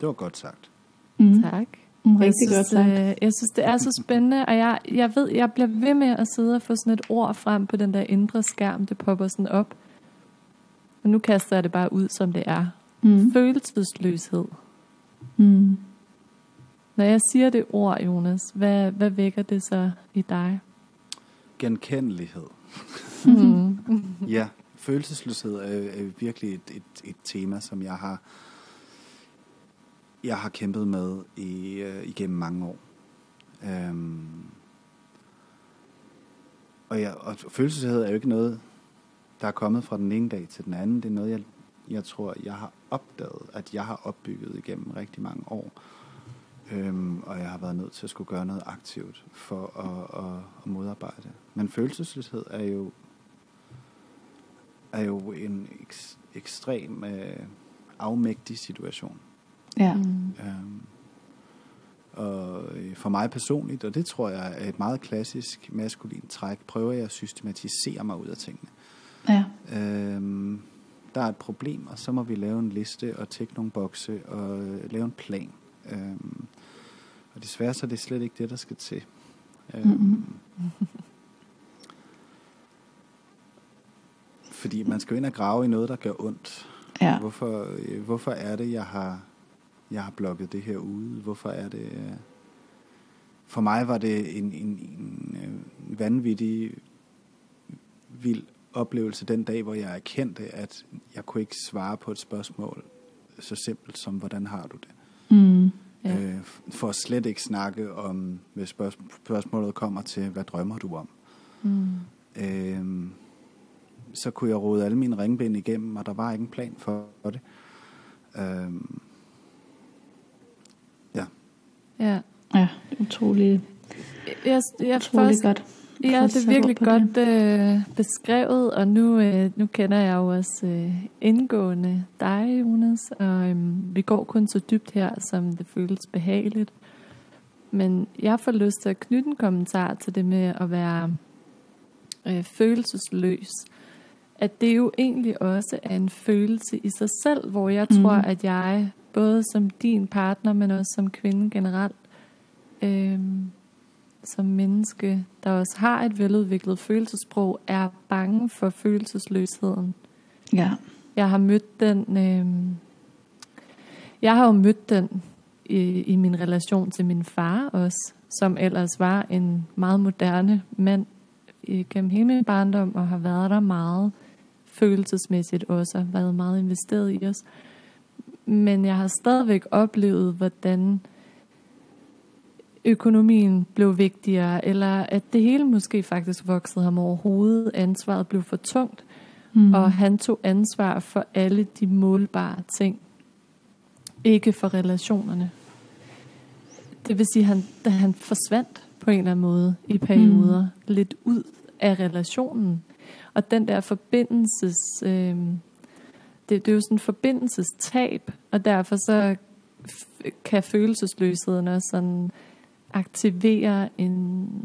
Speaker 3: Det var godt sagt.
Speaker 2: Mm.
Speaker 1: Tak.
Speaker 2: Mm,
Speaker 1: Jeg
Speaker 2: rigtig
Speaker 1: synes,
Speaker 2: godt sagt.
Speaker 1: øh, jeg synes, det er så spændende, og jeg, jeg ved, jeg bliver ved med at sidde og få sådan et ord frem på den der indre skærm, det popper sådan op. Og nu kaster jeg det bare ud, som det er.
Speaker 2: Mm.
Speaker 1: Følelsesløshed.
Speaker 2: Mm.
Speaker 1: Når jeg siger det ord, Jonas, hvad, hvad vækker det så i dig?
Speaker 3: Genkendelighed.
Speaker 1: Mm. (laughs)
Speaker 3: Ja, følelsesløshed er, er virkelig et, et, et tema, som jeg har jeg har kæmpet med i, øh, igennem mange år. Øhm, og, jeg, og følelseshed er jo ikke noget, der er kommet fra den ene dag til den anden. Det er noget, jeg, jeg tror, jeg har opdaget, at jeg har opbygget igennem rigtig mange år. Øhm, og jeg har været nødt til at skulle gøre noget aktivt for at, at, at modarbejde. Men følelsesløshed er jo er jo en ek, ekstrem øh, afmægtig situation.
Speaker 2: Ja.
Speaker 1: Mm.
Speaker 3: Øhm, og øh, for mig personligt, og det tror jeg er et meget klassisk maskulin træk, prøver jeg at systematisere mig ud af tingene.
Speaker 2: Ja.
Speaker 3: Øhm, der er et problem, og så må vi lave en liste og tække nogle bokse og øh, lave en plan. Øhm, og desværre så er det slet ikke det, der skal til. Øhm,
Speaker 2: Mhm.
Speaker 3: Fordi man skal jo ind og grave i noget, der gør ondt.
Speaker 2: Ja.
Speaker 3: Hvorfor, øh, hvorfor er det, jeg har, jeg har blokket det her ude? Hvorfor er det... øh, For mig var det en, en, en øh, vanvittig, vild oplevelse den dag, hvor jeg erkendte, at jeg kunne ikke svare på et spørgsmål så simpelt som, hvordan har du det?
Speaker 2: Mm.
Speaker 1: Ja.
Speaker 3: Øh, for at slet ikke snakke om, hvis spørg- spørgsmålet kommer til, hvad drømmer du om?
Speaker 1: Mm.
Speaker 3: Øh, så kunne jeg rode alle mine ringbind igennem, og der var ikke en plan for det. Øh. Ja.
Speaker 1: Ja,
Speaker 2: utrolig,
Speaker 1: Jeg, jeg
Speaker 2: utrolig
Speaker 1: først,
Speaker 2: godt.
Speaker 1: Ja, det er virkelig godt øh, beskrevet, og nu, øh, nu kender jeg jo også øh, indgående dig, Jonas, og øh, vi går kun så dybt her, som det føles behageligt. Men jeg får lyst til at knytte en kommentar til det med at være øh, følelsesløs. At det jo egentlig også er en følelse i sig selv, hvor jeg
Speaker 2: Mhm.
Speaker 1: mm. tror, at jeg, både som din partner, men også som kvinde generelt, øh, som menneske, der også har et veludviklet følelsesprog, er bange for følelsesløsheden.
Speaker 2: Ja.
Speaker 1: Jeg har mødt den, øh, jeg har jo mødt den i, i min relation til min far også, som ellers var en meget moderne mand øh, gennem hele min barndom, og har været der meget følelsesmæssigt også, og været meget investeret i os. Men jeg har stadigvæk oplevet, hvordan økonomien blev vigtigere, eller at det hele måske faktisk voksede ham over hovedet, ansvaret blev for tungt,
Speaker 2: Mm.
Speaker 1: og han tog ansvar for alle de målbare ting, ikke for relationerne. Det vil sige, at han, da han forsvandt på en eller anden måde i perioder, mm. lidt ud af relationen. Og den der forbindelses... Øh, det, det er jo sådan en forbindelsestab, og derfor så kan følelsesløsheden også sådan aktivere en,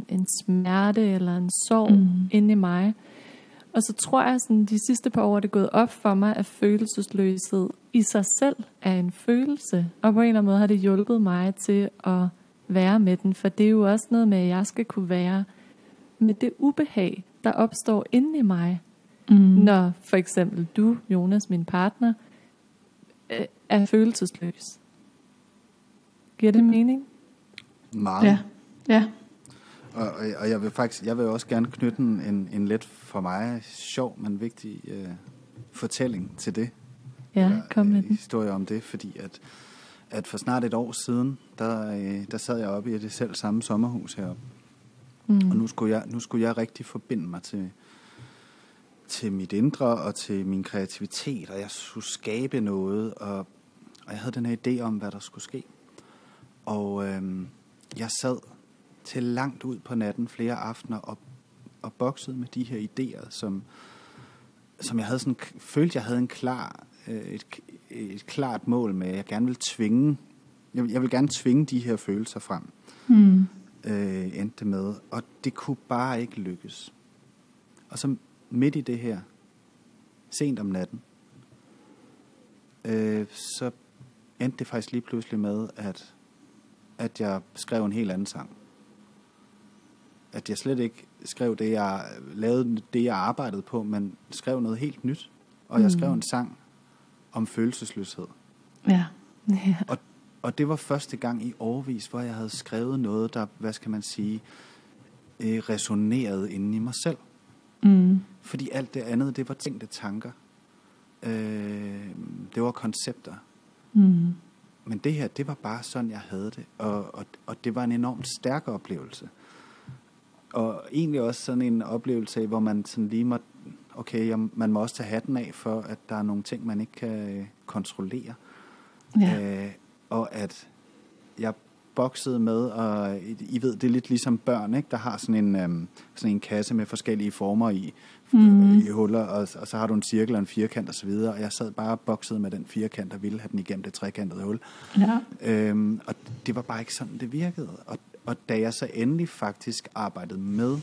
Speaker 1: en smerte eller en sorg
Speaker 2: Mm.
Speaker 1: inde i mig. Og så tror jeg, sådan de sidste par år er det gået op for mig, at følelsesløshed i sig selv er en følelse. Og på en eller anden måde har det hjulpet mig til at være med den. For det er jo også noget med, at jeg skal kunne være med det ubehag, der opstår inde i mig,
Speaker 2: Mm.
Speaker 1: når for eksempel du, Jonas, min partner, øh, er følelsesløs. Giver det mening?
Speaker 3: Meget.
Speaker 2: Ja. Ja.
Speaker 3: Og, og- og jeg vil faktisk, jeg vil også gerne knytte en, en, lidt for mig sjov, men vigtig øh, fortælling til det.
Speaker 1: Ja,
Speaker 3: Eller,
Speaker 1: kom med
Speaker 3: øh,
Speaker 1: den.
Speaker 3: Historie om det, fordi at, at for snart et år siden, der, øh, der sad jeg oppe i det selv samme sommerhus heroppe.
Speaker 1: Mm.
Speaker 3: Og nu skulle, jeg, nu skulle jeg rigtig forbinde mig til, til mit indre og til min kreativitet, og jeg skulle skabe noget, og, og jeg havde den her idé om, hvad der skulle ske. Og øhm, jeg sad til langt ud på natten flere aftener og, og boksede med de her idéer, som, som jeg havde sådan, følte, jeg havde en klar, øh, et, et klart mål med, jeg gerne ville tvinge, jeg, vil- jeg vil gerne tvinge de her følelser frem
Speaker 2: Mm.
Speaker 3: øh, endte med. Og det kunne bare ikke lykkes. Og så midt i det her, sent om natten, øh, så endte det faktisk lige pludselig med, at at jeg skrev en helt anden sang. At jeg slet ikke skrev det, jeg lavede det, jeg arbejdede på, men skrev noget helt nyt. Og jeg skrev en sang om følelsesløshed.
Speaker 2: Ja. (laughs)
Speaker 1: Ja.
Speaker 3: Og, og det var første gang i årvis, hvor jeg havde skrevet noget, der, hvad skal man sige, øh, resonerede inde i mig selv.
Speaker 2: Mm.
Speaker 3: Fordi alt det andet, det var tænkte tanker. Øh, det var koncepter.
Speaker 2: Mm.
Speaker 3: Men det her, det var bare sådan, jeg havde det. Og, og, og det var en enormt stærk oplevelse. Og egentlig også sådan en oplevelse af, hvor man sådan lige må, okay, jeg, man må også tage hatten af for, at der er nogle ting, man ikke kan kontrollere.
Speaker 2: Ja.
Speaker 3: Øh, og at jeg boksede med, og I, ved, det er lidt ligesom børn, ikke? der har sådan en, øhm, sådan en kasse med forskellige former i, mm. i huller, og, og så har du en cirkel og en firkant osv., og, og jeg sad bare og boksede med den firkant, og ville have den igennem det trekantede hul.
Speaker 2: Ja.
Speaker 3: Øhm, og det var bare ikke sådan, det virkede. Og, og da jeg så endelig faktisk arbejdede med,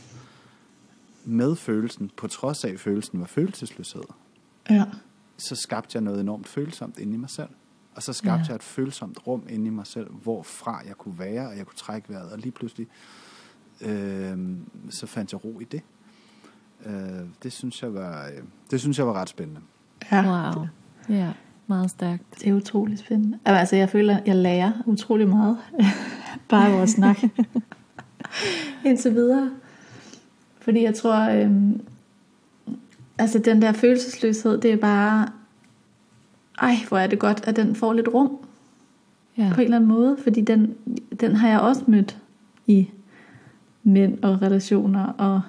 Speaker 3: med følelsen, på trods af at følelsen var følelsesløshed,
Speaker 2: Ja.
Speaker 3: så skabte jeg noget enormt følsomt inde i mig selv. Og så skabte
Speaker 1: Ja.
Speaker 3: jeg et følsomt rum inde i mig selv, hvorfra jeg kunne være, og jeg kunne trække vejret. Og lige pludselig, øh, så fandt jeg ro i det. Øh, det, synes jeg var, øh, det synes jeg var ret spændende.
Speaker 2: ja.
Speaker 1: Wow. Ja, meget stærkt.
Speaker 2: Det er utrolig spændende. Altså, jeg føler, at jeg lærer utrolig meget. (laughs) Bare vores snak. (laughs) Indtil videre. Fordi jeg tror, øhm, altså den der følelsesløshed, det er bare, ej, hvor er det godt, at den får lidt rum
Speaker 1: Ja.
Speaker 2: på en eller anden måde. Fordi den, den har jeg også mødt i mænd og relationer. Og,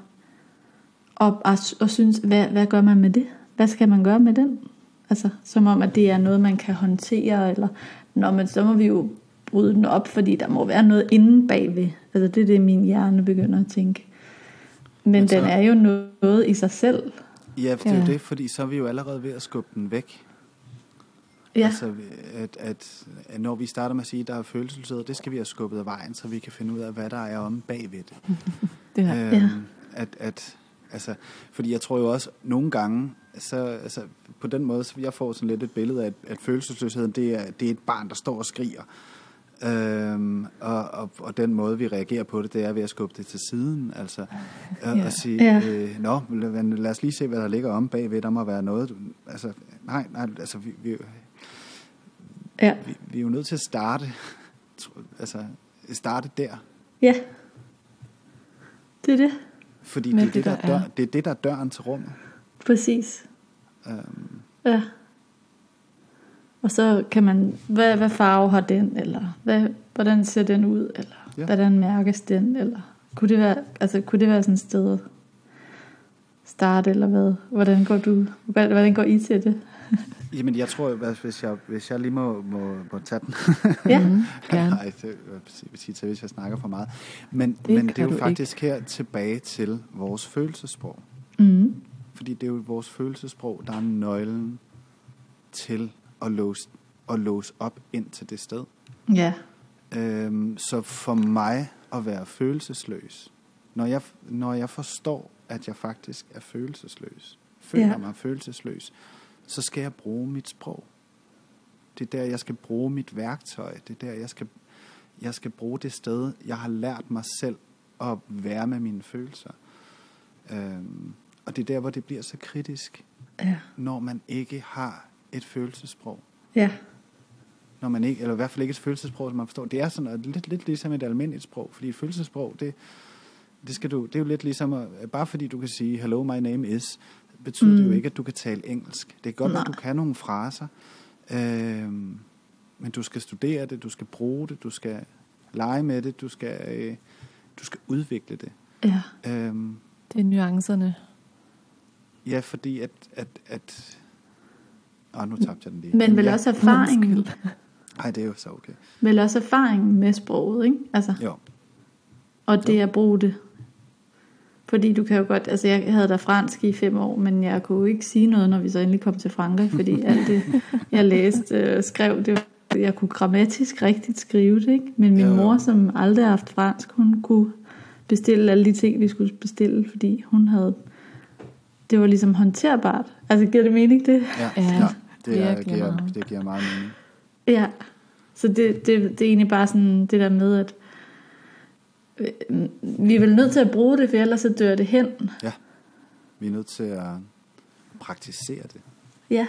Speaker 2: og, og, og synes, hvad, hvad gør man med det? Hvad skal man gøre med den? Altså, som om, at det er noget, man kan håndtere, eller, Nå, men så må vi jo bryde den op, fordi der må være noget inde bagved. Altså, det er det, min hjerne begynder at tænke. Men,
Speaker 3: Men så-
Speaker 2: den er jo noget i sig selv.
Speaker 3: Ja, det er jo
Speaker 1: Ja.
Speaker 3: det, fordi så er vi jo allerede ved at skubbe den væk.
Speaker 2: Ja,
Speaker 3: Altså, at, at, at når vi starter med at sige, at der er følelsesløshed, det skal vi have skubbet af vejen, så vi kan finde ud af, hvad der er om bagved (laughs) det.
Speaker 1: Det her.
Speaker 3: Øhm,
Speaker 2: Ja.
Speaker 3: at, at, altså, fordi jeg tror jo også, nogle gange, så, altså, på den måde, så jeg får sådan lidt et billede af, at, at følelsesløsheden, det er, det er et barn, der står og skriger. Øhm, og, og, og den måde, vi reagerer på det, det er ved at skubbe det til siden. Altså, og,
Speaker 1: Ja.
Speaker 3: sige,
Speaker 2: Ja.
Speaker 3: øh, nå, men lad os lige se, hvad der ligger om bagved. Der må være noget. Altså, nej, nej, altså, vi, vi,
Speaker 2: ja,
Speaker 3: vi, vi er jo nødt til at starte, altså, starte der.
Speaker 2: ja. Det er det.
Speaker 3: Fordi det er det,
Speaker 1: det,
Speaker 3: der,
Speaker 1: der
Speaker 3: dør,
Speaker 1: er.
Speaker 3: det er det, der er døren til rummet.
Speaker 2: Præcis.
Speaker 3: Øhm,
Speaker 2: Ja. Og så kan man, hvad, hvad farve har den, eller hvad, hvordan ser den ud, eller
Speaker 3: Ja.
Speaker 2: hvordan mærkes den, eller kunne det være, altså, kunne det være sådan et sted starte, eller hvad? Hvordan går du, hvordan går I til det? (laughs)
Speaker 3: Jamen, jeg tror, at hvis jeg, hvis jeg lige må, må, må tage den.
Speaker 2: Ja, (laughs)
Speaker 1: Mm, gerne.
Speaker 3: Nej, det sige hvis jeg snakker for meget. Men det, men det er jo faktisk her tilbage til vores følelsesprog.
Speaker 2: mm.
Speaker 3: Fordi det er jo vores følelsesprog, der er nøglen til at låse, at låse op ind til det sted.
Speaker 2: ja,
Speaker 3: Øhm, så for mig at være følelsesløs, når jeg, når jeg forstår, at jeg faktisk er følelsesløs, føler
Speaker 2: Ja.
Speaker 3: mig følelsesløs, så skal jeg bruge mit sprog. Det er der, jeg skal bruge mit værktøj. Det er der, jeg skal, jeg skal bruge det sted, jeg har lært mig selv at være med mine følelser. Øhm, og det er der, hvor det bliver så kritisk,
Speaker 2: ja,
Speaker 3: når man ikke har et følelsesprog
Speaker 2: ja,
Speaker 3: når man ikke, eller i hvert fald ikke et følelsesprog, som man forstår. Det er sådan noget, lidt, lidt ligesom et almindeligt sprog, fordi et følelsesprog, det, det, skal du, det er jo lidt ligesom, at, bare fordi du kan sige, hello, my name is, betyder mm. det jo ikke, at du kan tale engelsk. Det kan godt være, at du
Speaker 2: Nej.
Speaker 3: kan nogle fraser, øhm, men du skal studere det, du skal bruge det, du skal lege med det, du skal, øh, du skal udvikle det.
Speaker 2: ja,
Speaker 3: Øhm,
Speaker 1: Det er nuancerne.
Speaker 3: ja, fordi at, at, at Åh, nu tabte jeg den lige.
Speaker 2: men vel
Speaker 3: ja.
Speaker 2: også erfaringen,
Speaker 1: Undskyld.
Speaker 3: Ej, det er jo så okay.
Speaker 2: vel også erfaringen med sproget, ikke? Altså,
Speaker 3: Jo.
Speaker 2: Og det at bruge det. Fordi du kan jo godt, altså jeg havde da fransk i fem år, men jeg kunne jo ikke sige noget, når vi så endelig kom til Frankrig, fordi alt det, jeg læste og skrev, det var, jeg kunne grammatisk rigtigt skrive det, ikke? Men min
Speaker 3: Ja.
Speaker 2: mor, som aldrig har haft fransk, hun kunne bestille alle de ting, vi skulle bestille, fordi hun havde, det var ligesom håndterbart. Altså giver det mening det?
Speaker 3: Ja,
Speaker 1: Ja,
Speaker 3: ja, det, er, giver, det giver meget mening.
Speaker 2: Ja, Så det, det, det er egentlig bare sådan det der med, at øh, vi er vel nødt til at bruge det, for ellers så dør det hen.
Speaker 3: Ja, vi er nødt til at praktisere det.
Speaker 2: Ja,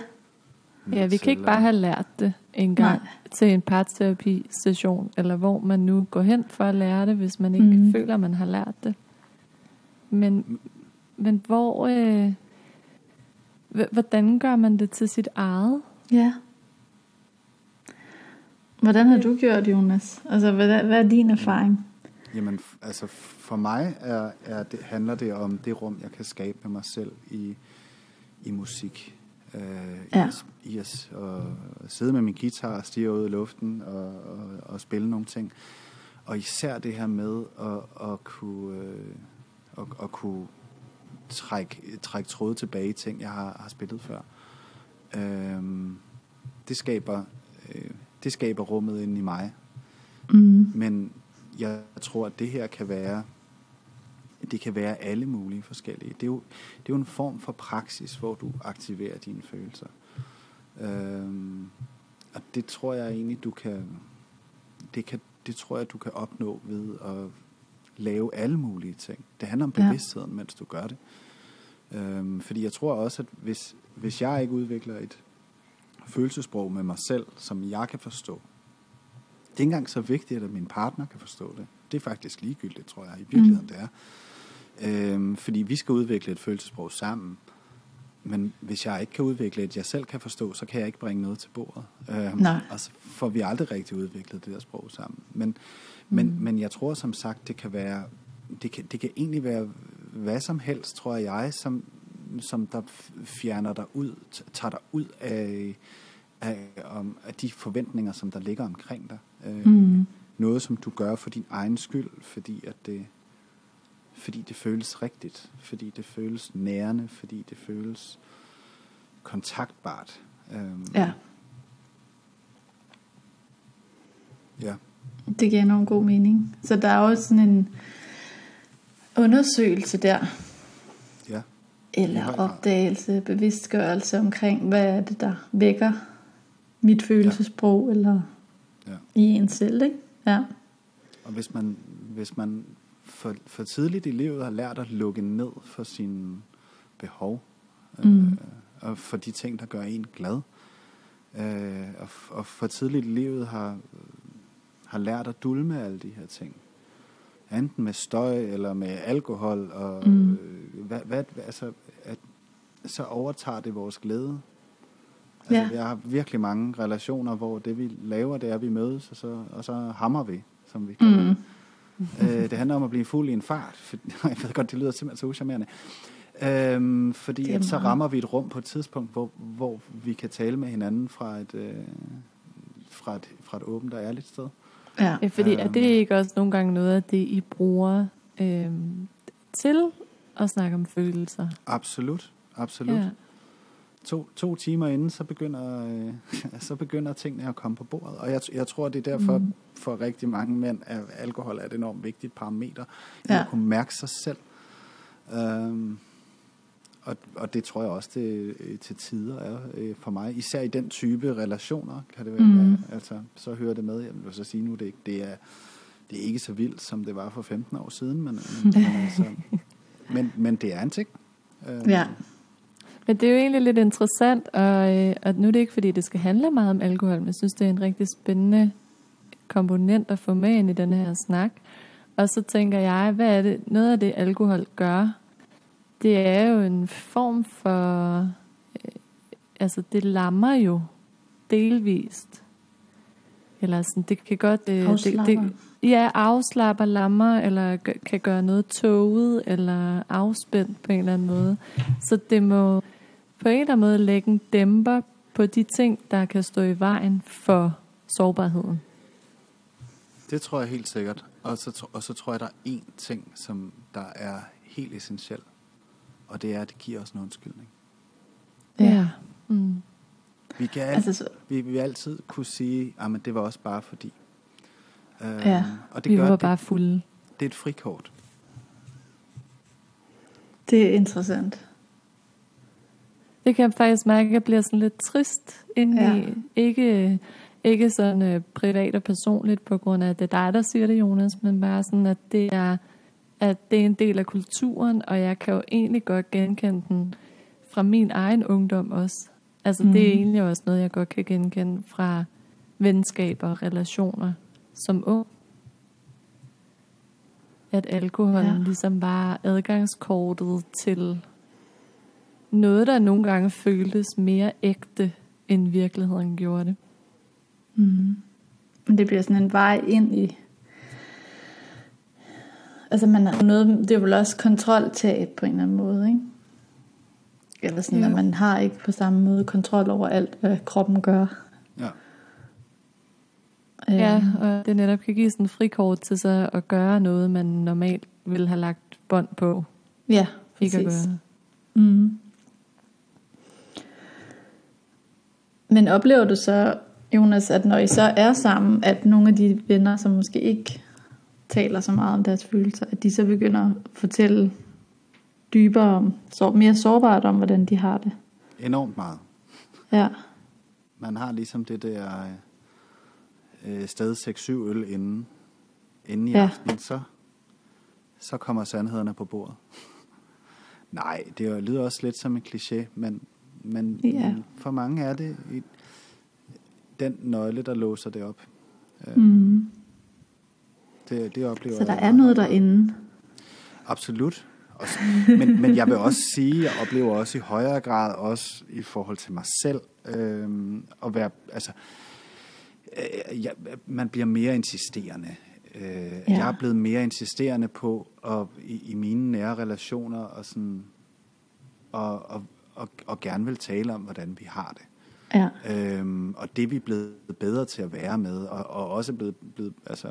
Speaker 1: Ja, vi kan ikke bare have lært det en gang
Speaker 2: Nej.
Speaker 1: til en parterapi-session, eller hvor man nu går hen for at lære det, hvis man ikke mm. føler, man har lært det. Men, men hvor, øh, hvordan gør man det til sit eget?
Speaker 2: ja. Hvordan har du gjort, Jonas? Altså, hvad, er- hvad er din erfaring?
Speaker 3: Jamen, altså for mig er, er det, handler det om det rum, jeg kan skabe med mig selv i, i musik. Øh,
Speaker 2: Ja.
Speaker 3: i, at- s- og sidde med min guitar og stige ud i luften og, og, og spille nogle ting. Og især det her med at, at kunne, øh, at, at kunne trække, trække tråde tilbage i ting, jeg har, har spillet før. Øhm, det skaber øh, det skaber rummet inde i mig.
Speaker 2: Mm.
Speaker 3: Men jeg tror, at det her kan være, det kan være alle mulige forskellige. Det er jo, det er jo en form for praksis, hvor du aktiverer dine følelser. Øhm, og det tror jeg egentlig, du kan, det kan, det tror jeg, du kan opnå ved at lave alle mulige ting. Det handler om
Speaker 2: Ja.
Speaker 3: bevidstheden, mens du gør det. Øhm, fordi jeg tror også, at hvis, hvis jeg ikke udvikler et følelsesprog med mig selv, som jeg kan forstå, det er ikke engang så vigtigt, at min partner kan forstå det. Det er faktisk ligegyldigt, tror jeg, i virkeligheden
Speaker 2: Mm.
Speaker 3: det er. Øhm, fordi vi skal udvikle et følelsesprog sammen. Men hvis jeg ikke kan udvikle et, jeg selv kan forstå, så kan jeg ikke bringe noget til bordet. Øhm,
Speaker 2: Nej.
Speaker 3: Og så får vi aldrig rigtig udviklet det der sprog sammen. Men, men,
Speaker 2: Mm.
Speaker 3: men jeg tror som sagt, det kan være, det kan, det kan egentlig være hvad som helst, tror jeg, som, som der fjerner dig ud, tager dig ud af, af, om, af de forventninger, som der ligger omkring dig. Øh,
Speaker 2: Mm.
Speaker 3: Noget, som du gør for din egen skyld, fordi at det, fordi det føles rigtigt, fordi det føles nærende, fordi det føles kontaktbart. Øhm,
Speaker 2: Ja,
Speaker 3: ja.
Speaker 2: det giver enormt god mening. Så der er også sådan en undersøgelse der,
Speaker 3: Ja.
Speaker 2: Eller opdagelse, bevidstgørelse omkring, hvad er det, der vækker mit følelsesprog, eller
Speaker 3: Ja.
Speaker 2: i en selv, ikke? Ja.
Speaker 3: Og hvis man, hvis man for, for tidligt i livet har lært at lukke ned for sine behov,
Speaker 2: Mm.
Speaker 3: øh, og for de ting, der gør en glad, øh, og, og for tidligt i livet har, har lært at dulme alle de her ting, enten med støj eller med alkohol, og
Speaker 2: Mm.
Speaker 3: øh, hvad, hvad, altså, at, så overtager det vores glæde. Altså,
Speaker 2: Ja.
Speaker 3: Jeg har virkelig mange relationer, hvor det vi laver, det er, at vi mødes, og så, og så hammer vi, som vi kalder det.
Speaker 2: Mm.
Speaker 3: øh, det handler om at blive fuld i en fart. For, (laughs) jeg ved godt, det lyder simpelthen så uschammerende. Øhm, fordi
Speaker 2: Det er
Speaker 3: at så rammer vi et rum på et tidspunkt, hvor, hvor vi kan tale med hinanden fra et, øh, fra et, fra et åbent og ærligt sted.
Speaker 2: Ja.
Speaker 1: Ja, fordi er
Speaker 3: Øhm.
Speaker 1: det ikke også nogle gange noget af det, I bruger øhm, til at snakke om følelser?
Speaker 3: Absolut. Absolut.
Speaker 1: Ja.
Speaker 3: To, to timer inden, så begynder, øh, (laughs) så begynder tingene at komme på bordet. Og jeg, jeg tror, det er derfor,
Speaker 2: Mm.
Speaker 3: for rigtig mange mænd, at alkohol er et enormt vigtigt parameter.
Speaker 2: Ja.
Speaker 3: At kunne mærke sig selv. Øhm, og, og det tror jeg også, det øh, til tider er øh, for mig. Især i den type relationer, kan det være.
Speaker 2: Mm.
Speaker 3: Altså, så hører det med. Jeg vil så sige nu, det, ikke- det, er, det er ikke så vildt, som det var for 15 år siden. Men, men, men, altså, (laughs) men, men det er en ting. Øhm,
Speaker 2: Ja.
Speaker 1: Men det er jo egentlig lidt interessant, og, øh, og nu er det ikke, fordi det skal handle meget om alkohol, men jeg synes, det er en rigtig spændende komponent at få med ind i den her snak. Og så tænker jeg, hvad er det, noget af det alkohol gør, det er jo en form for, øh, altså det lammer jo delvist. Eller sådan, det kan godt... Øh, det,
Speaker 2: Afslapper.
Speaker 1: det, ja, afslapper, lammer, eller gø- kan gøre noget tåget, eller afspændt på en eller anden måde. Så det må på en eller anden måde lægge en dæmper på de ting, der kan stå i vejen for sårbarheden.
Speaker 3: Det tror jeg helt sikkert. Og så, og så tror jeg, der er én ting, som der er helt essentiel. Og det er, at det giver os en undskyldning.
Speaker 1: Ja. Mm.
Speaker 3: Vi, kan
Speaker 2: Altså, så,
Speaker 3: vi vil altid kunne sige, at det var også bare fordi. Øhm,
Speaker 2: Ja.
Speaker 3: Og det
Speaker 1: Vi
Speaker 3: gør,
Speaker 1: var
Speaker 3: det,
Speaker 1: bare fulde.
Speaker 3: det er et frikort.
Speaker 2: det er interessant.
Speaker 1: Det kan jeg faktisk mærke, at jeg bliver sådan lidt trist indeni.
Speaker 2: Ja.
Speaker 1: Ikke, Ikke sådan øh, privat og personligt på grund af, at det er dig, der siger det, Jonas, men bare sådan, at det er, at det er en del af kulturen, og jeg kan jo egentlig godt genkende den fra min egen ungdom også. Altså mm. det er
Speaker 2: Mhm.
Speaker 1: egentlig også noget, jeg godt kan genkende fra venskaber og relationer som ung. At alkohol
Speaker 2: Ja.
Speaker 1: ja. ligesom var adgangskortet til noget, der nogle gange føltes mere ægte, end virkeligheden gjorde det.
Speaker 2: Mm. Men det bliver sådan en vej ind i... Altså man har noget, det er vel også kontroltab på en eller anden måde, ikke? Eller sådan,
Speaker 1: Jo.
Speaker 2: at man har ikke på samme måde kontrol over alt, hvad kroppen gør.
Speaker 3: Ja.
Speaker 1: Ja,
Speaker 2: Øhm,
Speaker 1: og det netop kan give sådan en frikort til sig at gøre noget, man normalt ville have lagt bånd på.
Speaker 2: ja
Speaker 1: Ikke at
Speaker 2: præcis.
Speaker 1: gøre.
Speaker 2: Mm. Men oplever du så, Jonas, at når I så er sammen, at nogle af de venner, som måske ikke taler så meget om deres følelser, at de så begynder at fortælle dybere om, så mere sårbart om, hvordan de har det?
Speaker 3: Enormt meget.
Speaker 2: Ja,
Speaker 3: Man har ligesom det der øh, sted 6-7 øl inden, inden i
Speaker 2: Ja.
Speaker 3: ja. aften, så, så kommer sandhederne på bordet. (laughs) Nej, det lyder også lidt som en kliché, men, men,
Speaker 2: Ja.
Speaker 3: men for mange er det den nøgle, der låser det op. Øh,
Speaker 2: mm.
Speaker 3: det, det oplever
Speaker 2: så der
Speaker 3: jeg
Speaker 2: er noget derinde.
Speaker 3: Absolut. Også, (laughs) men, men jeg vil også sige, jeg oplever også i højere grad også i forhold til mig selv, øh, at være, altså, øh, jeg, man bliver mere insisterende. Øh, ja. Jeg er blevet mere insisterende på at, i, i mine nære relationer og sådan, og, og, og, og gerne vil tale om, hvordan vi har det.
Speaker 2: Ja,
Speaker 3: Øhm, og det er vi blevet bedre til at være med, og, og også blevet, blevet altså,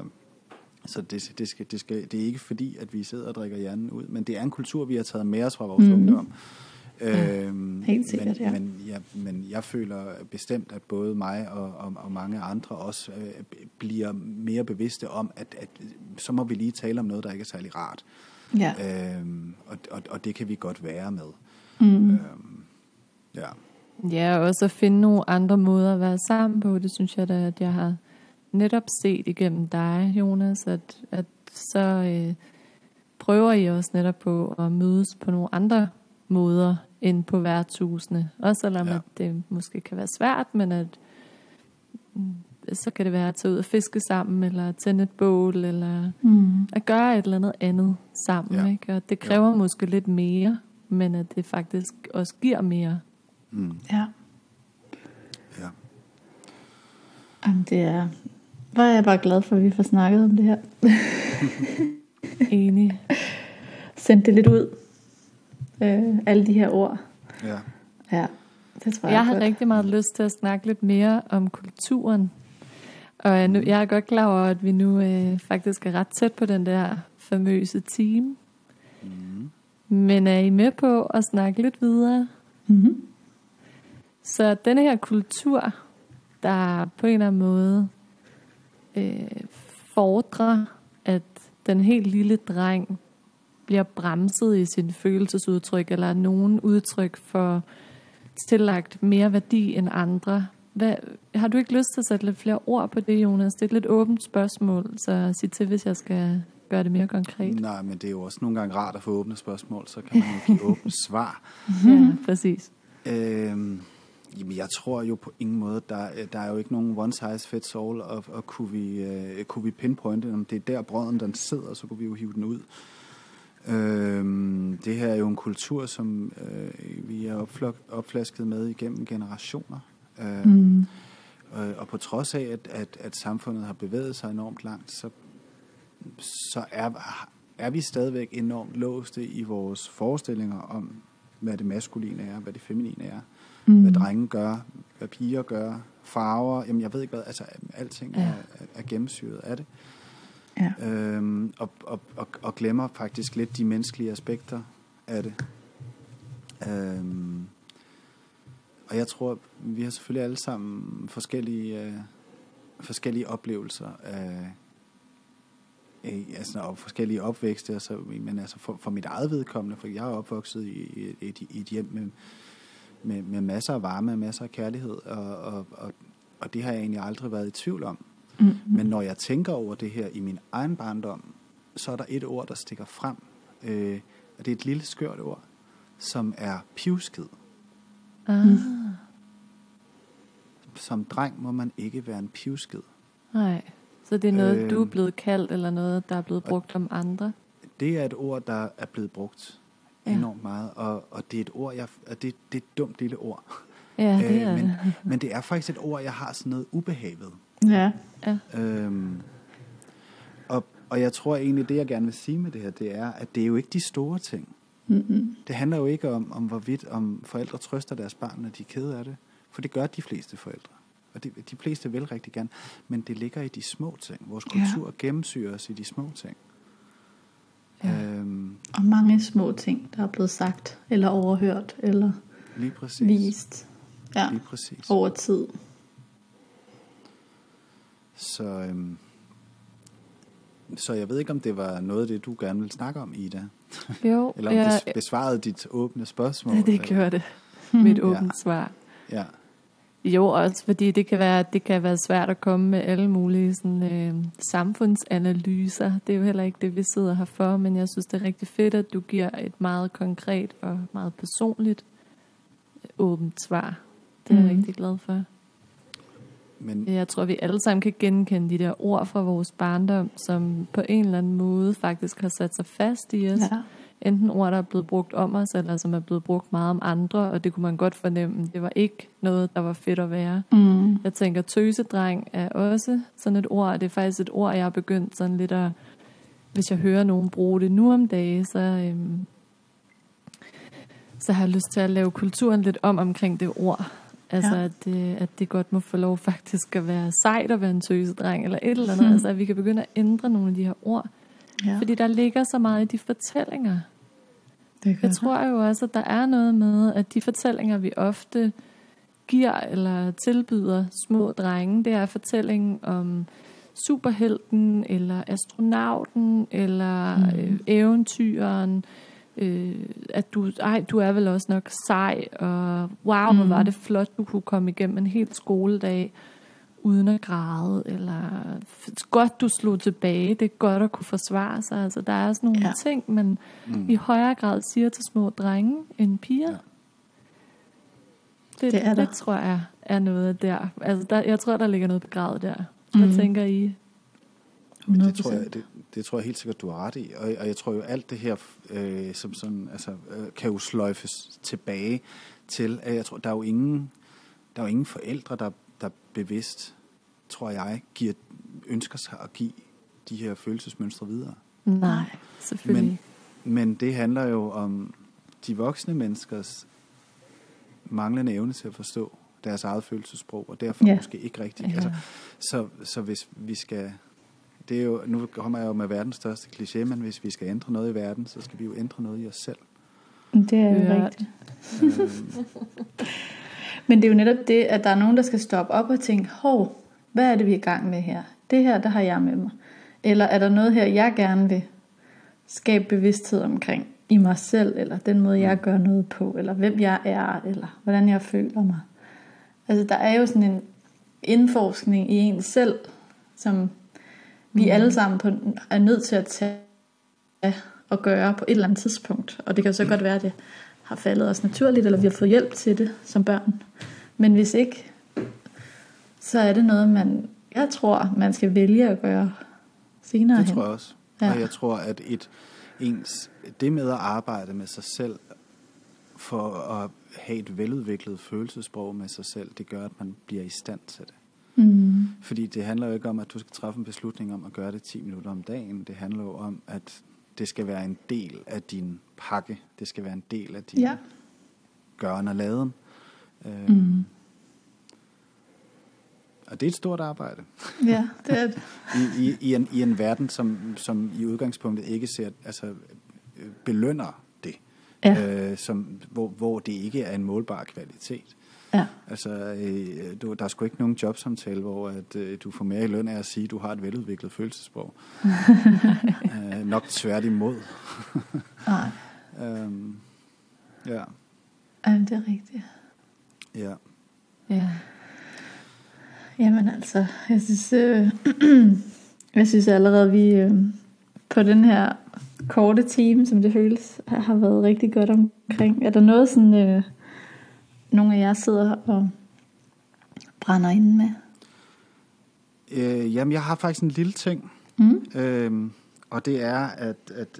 Speaker 3: så det, det, skal, det, skal, det er ikke fordi, at vi sidder og drikker hjernen ud, men det er en kultur, vi har taget med os fra vores mm. ungdom. Øhm,
Speaker 2: helt sikkert,
Speaker 3: men,
Speaker 2: ja.
Speaker 3: Men, ja, men jeg føler bestemt, at både mig og, og, og mange andre også øh, bliver mere bevidste om, at, at så må vi lige tale om noget, der ikke er særlig rart.
Speaker 2: ja.
Speaker 3: Øhm, og, og, og det kan vi godt være med.
Speaker 2: Mm.
Speaker 3: Øhm, ja.
Speaker 1: Ja, og også at finde nogle andre måder at være sammen på. Det synes jeg da, at jeg har netop set igennem dig, Jonas, at, at så øh, prøver I også netop på at mødes på nogle andre måder end på værtshusene. Også selvom
Speaker 3: Ja.
Speaker 1: at det måske kan være svært, men at mm, så kan det være at tage ud og fiske sammen, eller tænde et bål, eller
Speaker 2: Mm.
Speaker 1: at gøre et eller andet andet sammen.
Speaker 3: Ja.
Speaker 1: Ikke? Og det kræver ja. måske lidt mere, men at det faktisk også giver mere.
Speaker 3: Mm,
Speaker 2: ja.
Speaker 3: ja.
Speaker 2: Jamen, det er... Hvor er jeg bare glad for, at vi får snakket om det her. (laughs)
Speaker 1: Enig.
Speaker 2: Sendt det lidt ud. Øh, alle de her ord.
Speaker 3: ja.
Speaker 2: Ja, det tror jeg,
Speaker 1: Jeg har
Speaker 2: godt.
Speaker 1: rigtig meget lyst til at snakke lidt mere om kulturen. Og jeg, nu, jeg er godt klar over, at vi nu øh, faktisk er ret tæt på den der famøse time.
Speaker 3: Mm.
Speaker 1: Men er I med på at snakke lidt videre?
Speaker 2: Mm-hmm.
Speaker 1: Så denne her kultur, der på en eller anden måde øh, fordrer, at den helt lille dreng bliver bremset i sin følelsesudtryk, eller nogen udtryk for tillagt mere værdi end andre. Hvad, har du ikke lyst til at sætte lidt flere ord på det, Jonas? Det er et lidt åbent spørgsmål, så sig til, hvis jeg skal gøre det mere konkret.
Speaker 3: Nej, men det er jo også nogle gange rart at få åbne spørgsmål, så kan man jo give åbne (laughs) svar.
Speaker 1: Ja, præcis.
Speaker 3: Øhm, jamen, jeg tror jo på ingen måde, der, der er jo ikke nogen one size fits all, og, og kunne, vi, øh, kunne vi pinpointe, om det er der brøden den sidder, så kunne vi jo hive den ud. Øhm, det her er jo en kultur, som øh, vi er opflok, opflasket med igennem generationer. Øh,
Speaker 2: Mm.
Speaker 3: og, og på trods af, at, at, at samfundet har bevæget sig enormt langt, så, så er, er vi stadigvæk enormt låste i vores forestillinger om, hvad det maskuline er, hvad det feminine er, mm. Hvad drenge gør, hvad piger gør, farver, jamen jeg ved ikke hvad, altså alting
Speaker 1: Ja.
Speaker 3: er, er gennemsyret af det.
Speaker 2: Ja.
Speaker 3: Øhm, og, og, og, og glemmer faktisk lidt de menneskelige aspekter af det. Øhm, og jeg tror, vi har selvfølgelig alle sammen forskellige, øh, forskellige oplevelser af, af altså, og forskellige opvækste. Altså, men altså for, for mit eget vedkommende, for jeg er opvokset i, i, et, i et hjem med, med, med masser af varme og masser af kærlighed, og, og, og, og det har jeg egentlig aldrig været i tvivl om.
Speaker 2: Mm.
Speaker 3: Men når jeg tænker over det her i min egen barndom, så er der et ord, der stikker frem. Øh, og det er et lille skørt ord, som er pivskid.
Speaker 1: Ah,
Speaker 3: Som dreng må man ikke være en pivskid.
Speaker 1: nej. Så det er noget,
Speaker 3: Øh,
Speaker 1: du er blevet kaldt, eller noget, der er blevet brugt om andre?
Speaker 3: Det er et ord, der er blevet brugt
Speaker 1: Ja.
Speaker 3: enormt meget, og, og det er et ord, jeg, og det, det er et dumt lille ord.
Speaker 1: Ja, det er
Speaker 3: Øh, men,
Speaker 1: det. (laughs)
Speaker 3: men det er faktisk et ord, jeg har sådan noget ubehag ved.
Speaker 2: Ja.
Speaker 1: Ja.
Speaker 3: Øhm, og, og jeg tror egentlig, det jeg gerne vil sige med det her, det er, at det er jo ikke de store ting.
Speaker 2: Mm-mm.
Speaker 3: Det handler jo ikke om, om hvorvidt om forældre trøster deres barn, når de er kede af det. For det gør de fleste forældre. Og de, de fleste vil rigtig gerne. Men det ligger i de små ting. Vores
Speaker 2: Ja.
Speaker 3: kultur gennemsyrer os i de små ting.
Speaker 1: Ja.
Speaker 3: Øhm,
Speaker 2: Og mange små ting, der er blevet sagt, eller overhørt, eller
Speaker 3: lige præcis.
Speaker 2: vist. Ja,
Speaker 3: Lige præcis.
Speaker 2: over tid.
Speaker 3: Så, øhm, så jeg ved ikke, om det var noget af det, du gerne ville snakke om, Ida.
Speaker 1: Jo, (laughs)
Speaker 3: Eller om
Speaker 1: ja,
Speaker 3: det besvarede dit åbne spørgsmål.
Speaker 1: det gjorde det. (laughs) Mit åbent
Speaker 3: Ja.
Speaker 1: svar.
Speaker 3: Ja,
Speaker 1: Jo, også fordi det kan være, det kan være svært at komme med alle mulige sådan, øh, samfundsanalyser. Det er jo heller ikke det, vi sidder her for, men jeg synes, det er rigtig fedt, at du giver et meget konkret og meget personligt øh, åbent svar. Det er jeg
Speaker 2: Mhm.
Speaker 1: rigtig glad for.
Speaker 3: men
Speaker 1: Jeg tror, vi alle sammen kan genkende de der ord fra vores barndom, som på en eller anden måde faktisk har sat sig fast i os.
Speaker 2: Ja.
Speaker 1: Enten ord, der er blevet brugt om os, eller som er blevet brugt meget om andre, og det kunne man godt fornemme. Det var ikke noget, der var fedt at være.
Speaker 2: Mm.
Speaker 1: Jeg tænker, tøsedreng er også sådan et ord. Det er faktisk et ord, jeg har begyndt sådan lidt at... Hvis jeg hører nogen bruge det nu om dagen, så, øhm, så har jeg lyst til at lave kulturen lidt om omkring det ord. Altså,
Speaker 2: Ja.
Speaker 1: at, det, at det godt må få lov faktisk at være sejt at være en tøsedreng, eller et eller andet.
Speaker 2: Hmm.
Speaker 1: Altså, at vi kan begynde at ændre nogle af de her ord.
Speaker 2: Ja.
Speaker 1: Fordi der ligger så meget i de fortællinger.
Speaker 2: det
Speaker 1: Jeg tror jo også, at der er noget med, at de fortællinger, vi ofte giver eller tilbyder små drenge, det er fortællingen om superhelten, eller astronauten, eller
Speaker 2: Mm.
Speaker 1: øh, eventyren, øh, at du, ej, du er vel også nok sej, og wow, mm. hvor var det flot, du kunne komme igennem en hel skoledag uden at græde, eller godt du slog tilbage, det er godt at kunne forsvare sig. Altså, der er sådan nogle
Speaker 2: Ja.
Speaker 1: ting, man
Speaker 3: mm,
Speaker 1: i højere grad siger til små drenge end piger.
Speaker 3: Ja.
Speaker 1: Det,
Speaker 2: Det er der.
Speaker 1: det tror jeg er noget der. Altså, der, jeg tror, der ligger noget begravet der.
Speaker 2: Mm.
Speaker 1: Hvad tænker I?
Speaker 3: Men
Speaker 2: 100%.
Speaker 3: det tror, jeg, det, det tror jeg helt sikkert, du har ret i. Og, og jeg tror jo, alt det her øh, som sådan, altså, øh, kan jo sløjfes tilbage til, at jeg tror, der er jo ingen, der er jo ingen forældre, der, der bevidst, tror jeg, giver, ønsker sig at give de her følelsesmønstre videre.
Speaker 1: Nej, selvfølgelig.
Speaker 3: Men, men det handler jo om de voksne menneskers manglende evne til at forstå deres eget følelsesprog, og derfor
Speaker 2: Ja.
Speaker 3: ja. måske ikke rigtigt.
Speaker 1: Ja.
Speaker 3: Altså, så, så hvis vi skal... Det er jo, nu kommer jeg jo med verdens største kliché, men hvis vi skal ændre noget i verden, så skal vi jo ændre noget i os selv.
Speaker 2: Det er jo rigtigt.
Speaker 3: øhm,
Speaker 2: Men det er jo netop det, at der er nogen, der skal stoppe op og tænke, hov, hvad er det, vi er i gang med her? Det her, der har jeg med mig. Eller er der noget her, jeg gerne vil skabe bevidsthed omkring i mig selv, eller den måde, jeg gør noget på, eller hvem jeg er, eller hvordan jeg føler mig. Altså, der er jo sådan en indforskning i en selv, som vi
Speaker 1: Mm.
Speaker 2: alle sammen på, er nødt til at tage og gøre på et eller andet tidspunkt. Og det kan jo så godt være, at det har faldet os naturligt, eller vi har fået hjælp til det som børn. Men hvis ikke, så er det noget, man, jeg tror, man skal vælge at gøre senere
Speaker 3: det
Speaker 2: hen.
Speaker 3: tror jeg også.
Speaker 2: Ja.
Speaker 3: Og jeg tror, at et, ens, det med at arbejde med sig selv, for at have et veludviklet følelsesprog med sig selv, det gør, at man bliver i stand til det.
Speaker 2: Mm.
Speaker 3: Fordi det handler jo ikke om, at du skal træffe en beslutning om at gøre det 10 minutter om dagen. Det handler jo om, at det skal være en del af din pakke. Det skal være en del af din
Speaker 2: Ja.
Speaker 3: gøren og laden. Øh,
Speaker 2: Mm.
Speaker 3: Og det er et stort arbejde.
Speaker 2: Ja, det er (laughs) det.
Speaker 3: I, i, i, en, I en verden, som, som i udgangspunktet ikke ser, altså, øh, belønner det.
Speaker 2: Ja.
Speaker 3: Øh, som, hvor, hvor det ikke er en målbar kvalitet.
Speaker 2: Ja.
Speaker 3: Altså, øh, du, der er sgu ikke nogen jobsamtale, hvor at, øh, du får mere i løn af at sige, at du har et veludviklet følelsesprog. (laughs) øh, nok tværtimod. (laughs)
Speaker 2: Nej,
Speaker 3: øhm, ja,
Speaker 2: Jamen, det er rigtigt.
Speaker 3: ja.
Speaker 1: Ja.
Speaker 2: Jamen altså, jeg synes, øh, (clears throat) jeg synes allerede, vi øh, på den her korte time, som det føles, har været rigtig godt omkring. Er der noget sådan, øh, nogle af jer sidder og brænder ind med?
Speaker 3: Øh, jamen, jeg har faktisk en lille ting.
Speaker 2: Mm.
Speaker 3: Øhm, og det er, at, at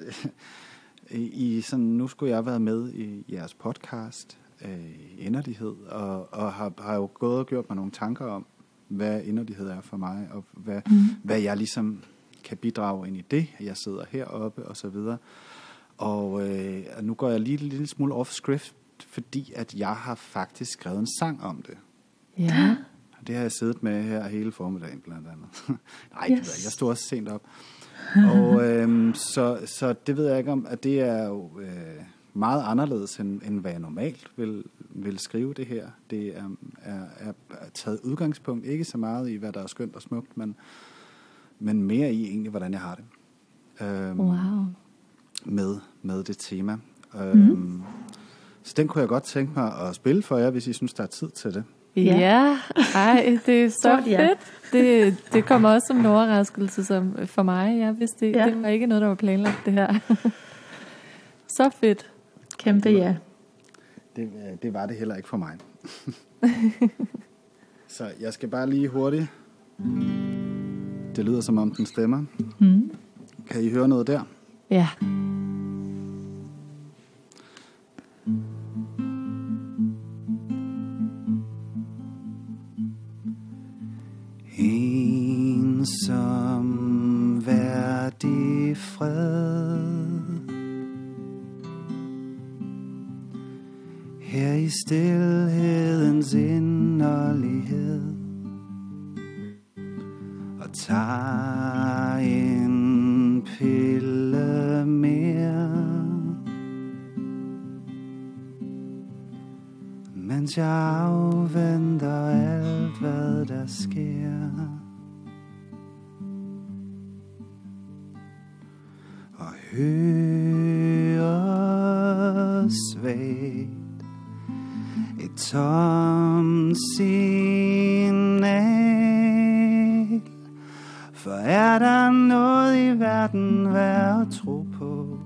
Speaker 3: (laughs) i sådan, nu skulle jeg være med i jeres podcast, øh, Inderlighed, og, og har, har jo gået og gjort mig nogle tanker om, hvad inderlighed er for mig, og hvad, mm. hvad jeg ligesom kan bidrage ind i det. Jeg sidder heroppe og så videre. Og øh, nu går jeg lige en lille smule off-script, fordi at jeg har faktisk skrevet en sang om det.
Speaker 1: Ja.
Speaker 3: Det har jeg siddet med her hele formiddagen blandt andet. (laughs) Nej,
Speaker 2: Yes.
Speaker 3: jeg stod også sent op. Og (laughs) øhm, så, så det ved jeg ikke om, at det er jo øh, meget anderledes, end, end hvad jeg normalt vil, vil skrive det her. Det er, er, er taget udgangspunkt ikke så meget i, hvad der er skønt og smukt, men, men mere i egentlig, hvordan jeg har det. Øhm,
Speaker 1: Wow.
Speaker 3: med, med det tema. Øhm, mm. Så den kunne jeg godt tænke mig at spille for jer, hvis I synes, der er tid til det.
Speaker 1: Ja,
Speaker 2: Ja.
Speaker 1: ja. ej, det er så
Speaker 2: Stort ja.
Speaker 1: fedt. Det, det kommer også som en overraskelse som for mig. Jeg vidste, det,
Speaker 2: Ja.
Speaker 1: ja. det var ikke noget, der var planlagt, det her. (laughs) så fedt.
Speaker 2: Kæmpe ja.
Speaker 3: Det, øh, det var det heller ikke for mig. (laughs) så jeg skal bare lige hurtigt. Det lyder som om den stemmer.
Speaker 2: Mm.
Speaker 3: Kan I høre noget der?
Speaker 1: Ja.
Speaker 3: Ensom værdig fred Her i stillhedens inderlighed Og tager en pille mere. Mens jeg afventer alt hvad der sker. Og hører tom signal. For er der noget i verden værd at tro på?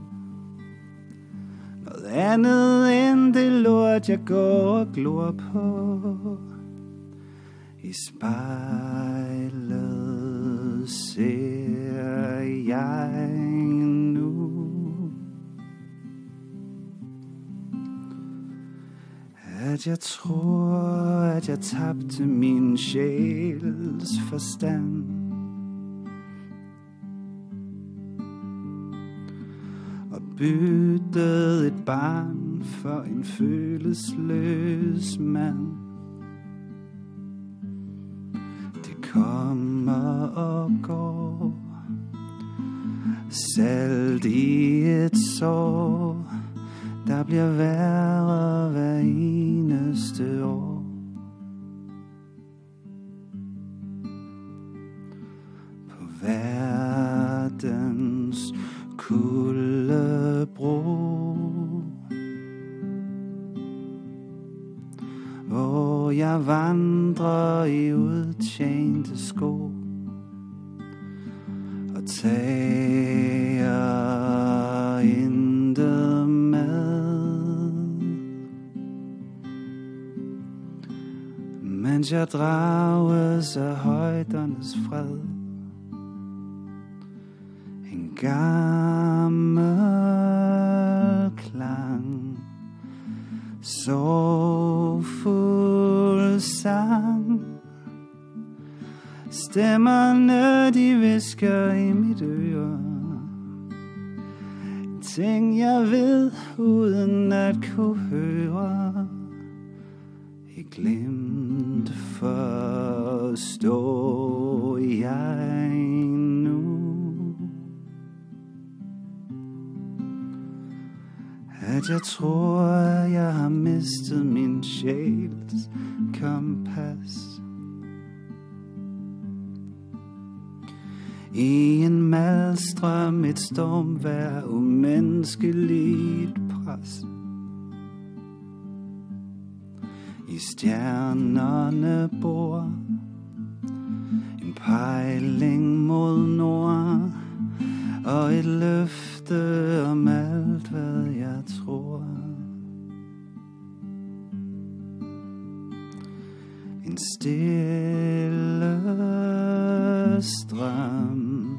Speaker 3: Noget andet end det lort, jeg går og glor på. I spejlet ser jeg nu At jeg tror, at jeg tabte min sjæls forstand. Og byttede et barn for en følelsesløs mand. Det kommer og går. Salt i et sår. Der bliver værre hver eneste år. Mens jeg drages af højdernes fred. En gang At jeg tror, jeg har mistet min sjæls kompas. I en malstrøm, et stormvær, umenneskeligt pres. I stjernerne bor en pejling mod nord Og et løfte om alt, hvad jeg tror. En stille strøm.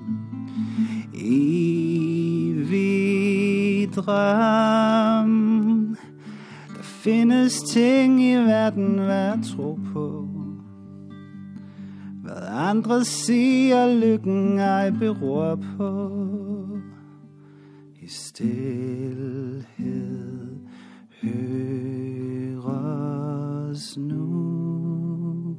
Speaker 3: Evig drøm. Der findes ting i verden hvad tro på. Hvad andre siger lykken ej beror på stilhed høres nu.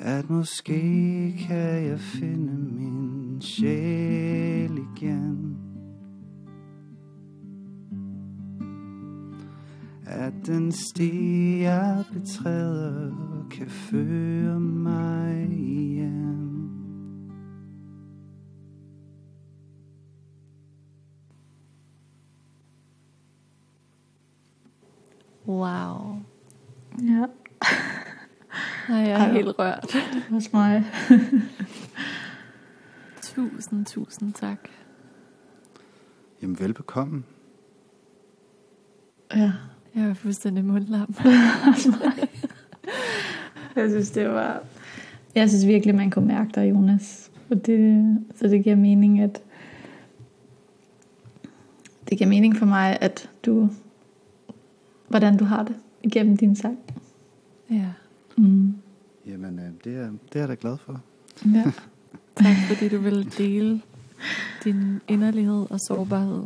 Speaker 3: At måske kan jeg finde min sjæl igen. At den sti jeg betræder kan føre mig hjem.
Speaker 1: Wow.
Speaker 2: Ja,
Speaker 1: Nej, jeg er
Speaker 2: Ej,
Speaker 1: helt rørt.
Speaker 2: det var også mig.
Speaker 1: Tusind, tusind tak.
Speaker 3: Jamen velbekomme
Speaker 2: Ja,
Speaker 1: Jeg er fuldstændig mundlam. (laughs)
Speaker 2: jeg synes, det var... Jeg synes virkelig, man kunne mærke dig, Jonas. Og det, så det giver mening, at... Det giver mening for mig, at du... Hvordan du har det igennem din sang.
Speaker 1: Ja.
Speaker 2: Mm.
Speaker 3: Jamen øh, det er, det er jeg da glad for
Speaker 2: Ja. (laughs)
Speaker 1: Tak fordi du ville dele din inderlighed og sårbarhed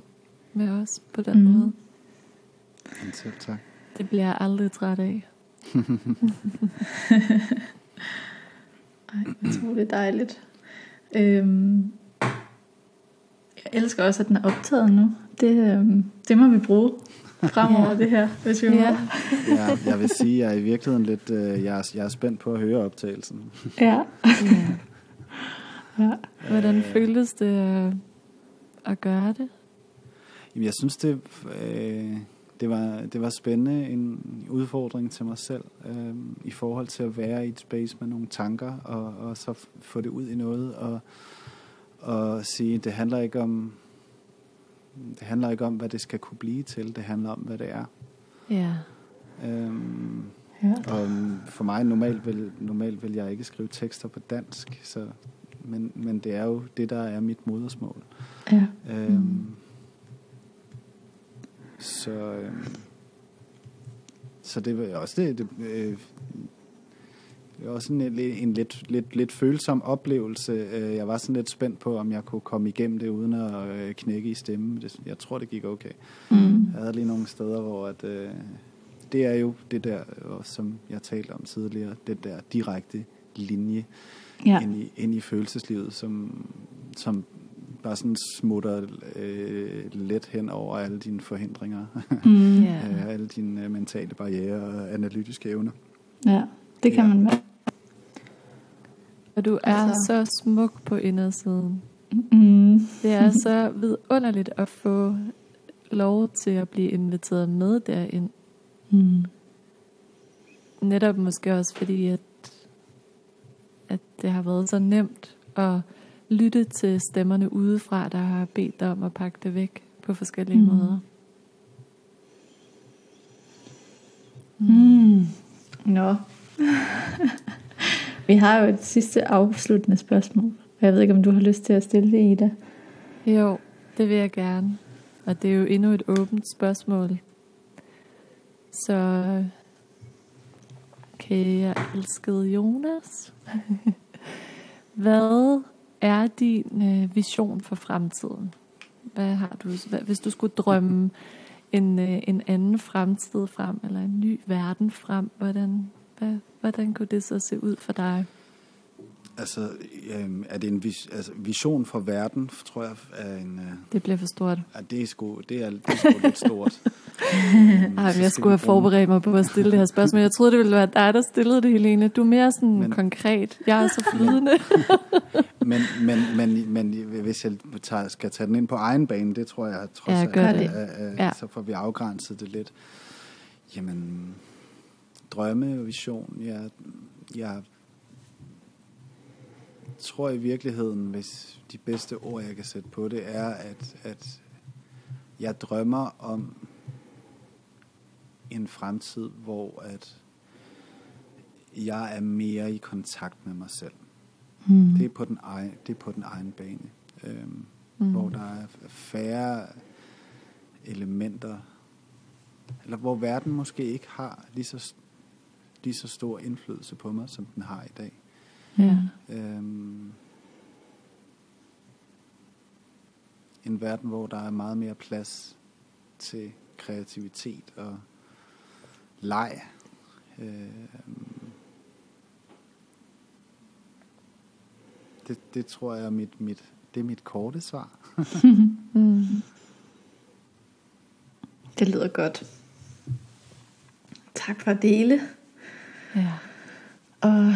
Speaker 1: med os på den
Speaker 2: Mm.
Speaker 1: måde.
Speaker 3: Men selv tak
Speaker 1: Det bliver jeg aldrig træt af. (laughs)
Speaker 2: Ej, jeg tror, det er dejligt. Øhm, jeg elsker også, at den er optaget nu. Det, øhm, det må vi bruge fremover,
Speaker 1: Ja.
Speaker 2: det her, hvis vi må.
Speaker 1: Ja.
Speaker 3: jeg, jeg vil sige, at jeg er i virkeligheden lidt, øh, jeg, er, jeg er spændt på at høre optagelsen.
Speaker 2: Ja.
Speaker 1: ja.
Speaker 2: ja.
Speaker 1: Hvordan
Speaker 3: Øh,
Speaker 1: føltes det at, at gøre det?
Speaker 3: Jamen, jeg synes, det, øh, det, var, det var spændende, en udfordring til mig selv, øh, i forhold til at være i et space med nogle tanker, og, og så få det ud i noget, og, og sige, det handler ikke om, det handler ikke om, hvad det skal kunne blive til, det handler om, hvad det er.
Speaker 1: Ja.
Speaker 3: Øhm,
Speaker 2: ja.
Speaker 3: og for mig normalt vil, normalt vil jeg ikke skrive tekster på dansk, så, men, men det er jo det, der er mit modersmål.
Speaker 2: ja.
Speaker 3: Øhm,
Speaker 2: Mm.
Speaker 3: Så, øhm, så det var også det, det, øh, det var også en, en lidt, lidt, lidt følsom oplevelse. Øh, Jeg var sådan lidt spændt på, om jeg kunne komme igennem det uden at øh, knække i stemmen. Jeg tror, det gik okay.
Speaker 2: Mm.
Speaker 3: Jeg havde lige nogle steder, hvor at, øh, det er jo det der, øh, som jeg talte om tidligere, det der direkte linje
Speaker 2: Ja.
Speaker 3: ind, i, ind i følelseslivet, som, som bare sådan smutter øh, let hen over alle dine forhindringer,
Speaker 2: Mm. (laughs)
Speaker 3: Øh, alle dine mentale barriere og analytiske evner.
Speaker 2: ja. Det kan
Speaker 3: Ja.
Speaker 2: man.
Speaker 1: Og du er
Speaker 2: Altså-
Speaker 1: så smuk på indersiden.
Speaker 2: Mm.
Speaker 1: Det er så vidunderligt at få lov til at blive inviteret med derind.
Speaker 2: Mm.
Speaker 1: Netop måske også fordi, at, at det har været så nemt at lytte til stemmerne udefra, der har bedt dig om at pakke det væk på forskellige
Speaker 2: Mm.
Speaker 1: mm. måder.
Speaker 2: Mm. Nå. (laughs) Vi har jo et sidste afsluttende spørgsmål. Og Jeg ved ikke, om du har lyst til at stille det, Ida.
Speaker 1: Jo, det vil jeg gerne. Og det er jo endnu et åbent spørgsmål. Så kære elskede Jonas, (laughs) hvad er din øh, vision for fremtiden? Hvad har du, hvad, hvis du skulle drømme en, øh, en anden fremtid frem, eller en ny verden frem, hvordan, hvad, hvordan kunne det så se ud for dig?
Speaker 3: Altså, øh, er det en vis, altså, vision for verden, tror jeg, er en... Øh,
Speaker 1: Det bliver for stort.
Speaker 3: ja, det er sgu, det er, det er sgu lidt stort. (laughs)
Speaker 1: Ej, men jeg skulle have forberedt mig på at stille det her spørgsmål. Jeg troede, det ville være dig, der stillede det, Helene. Du er mere sådan
Speaker 3: Men-
Speaker 1: konkret. Jeg er så flydende. (laughs)
Speaker 3: Men, men, men, men hvis jeg tager, skal tage den ind på egen bane, det tror jeg trods
Speaker 1: Ja,
Speaker 3: alt,
Speaker 2: det.
Speaker 3: er- er-
Speaker 1: Ja.
Speaker 3: så får vi afgrænset det lidt. Jamen, drømmevision. Jeg, jeg tror i virkeligheden, hvis de bedste ord, jeg kan sætte på det, er, at, at jeg drømmer om en fremtid, hvor at jeg er mere i kontakt med mig selv. Mm. Det, er på den egen, det er på den egen bane. Øhm, mm. Hvor der er færre elementer, eller hvor verden måske ikke har lige så, lige så stor indflydelse på mig, som den har i dag.
Speaker 1: Ja.
Speaker 3: Øhm, en verden, hvor der er meget mere plads til kreativitet og leg. Øhm, det, det tror jeg er mit, mit, det er mit korte svar. (laughs)
Speaker 2: mm. Det lyder godt. Tak for at dele.
Speaker 1: Ja.
Speaker 2: Og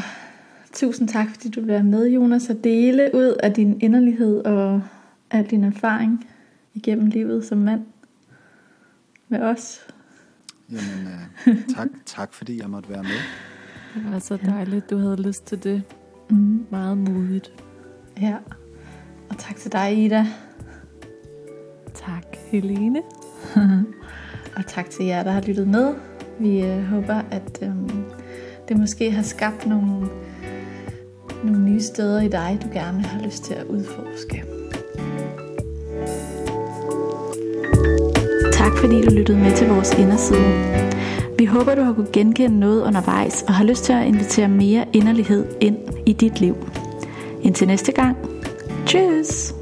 Speaker 2: tusind tak, fordi du vil være med, Jonas, og dele ud af din inderlighed og al din erfaring igennem livet som mand med os.
Speaker 3: Jamen, øh, (laughs) tak, tak fordi jeg måtte være med.
Speaker 1: Det var så dejligt, du havde lyst til det. Mm. Meget modigt.
Speaker 2: Ja, og tak til dig, Ida.
Speaker 1: Tak, Helene. (laughs)
Speaker 2: og tak til jer, der har lyttet med. Vi øh, håber, at øh, det måske har skabt nogle, nogle nye steder i dig, du gerne har lyst til at udforske. Tak fordi du lyttede med til vores inderside. Vi håber, du har kunnet genkende noget undervejs og har lyst til at invitere mere inderlighed ind i dit liv. Indtil næste gang. Tschüss!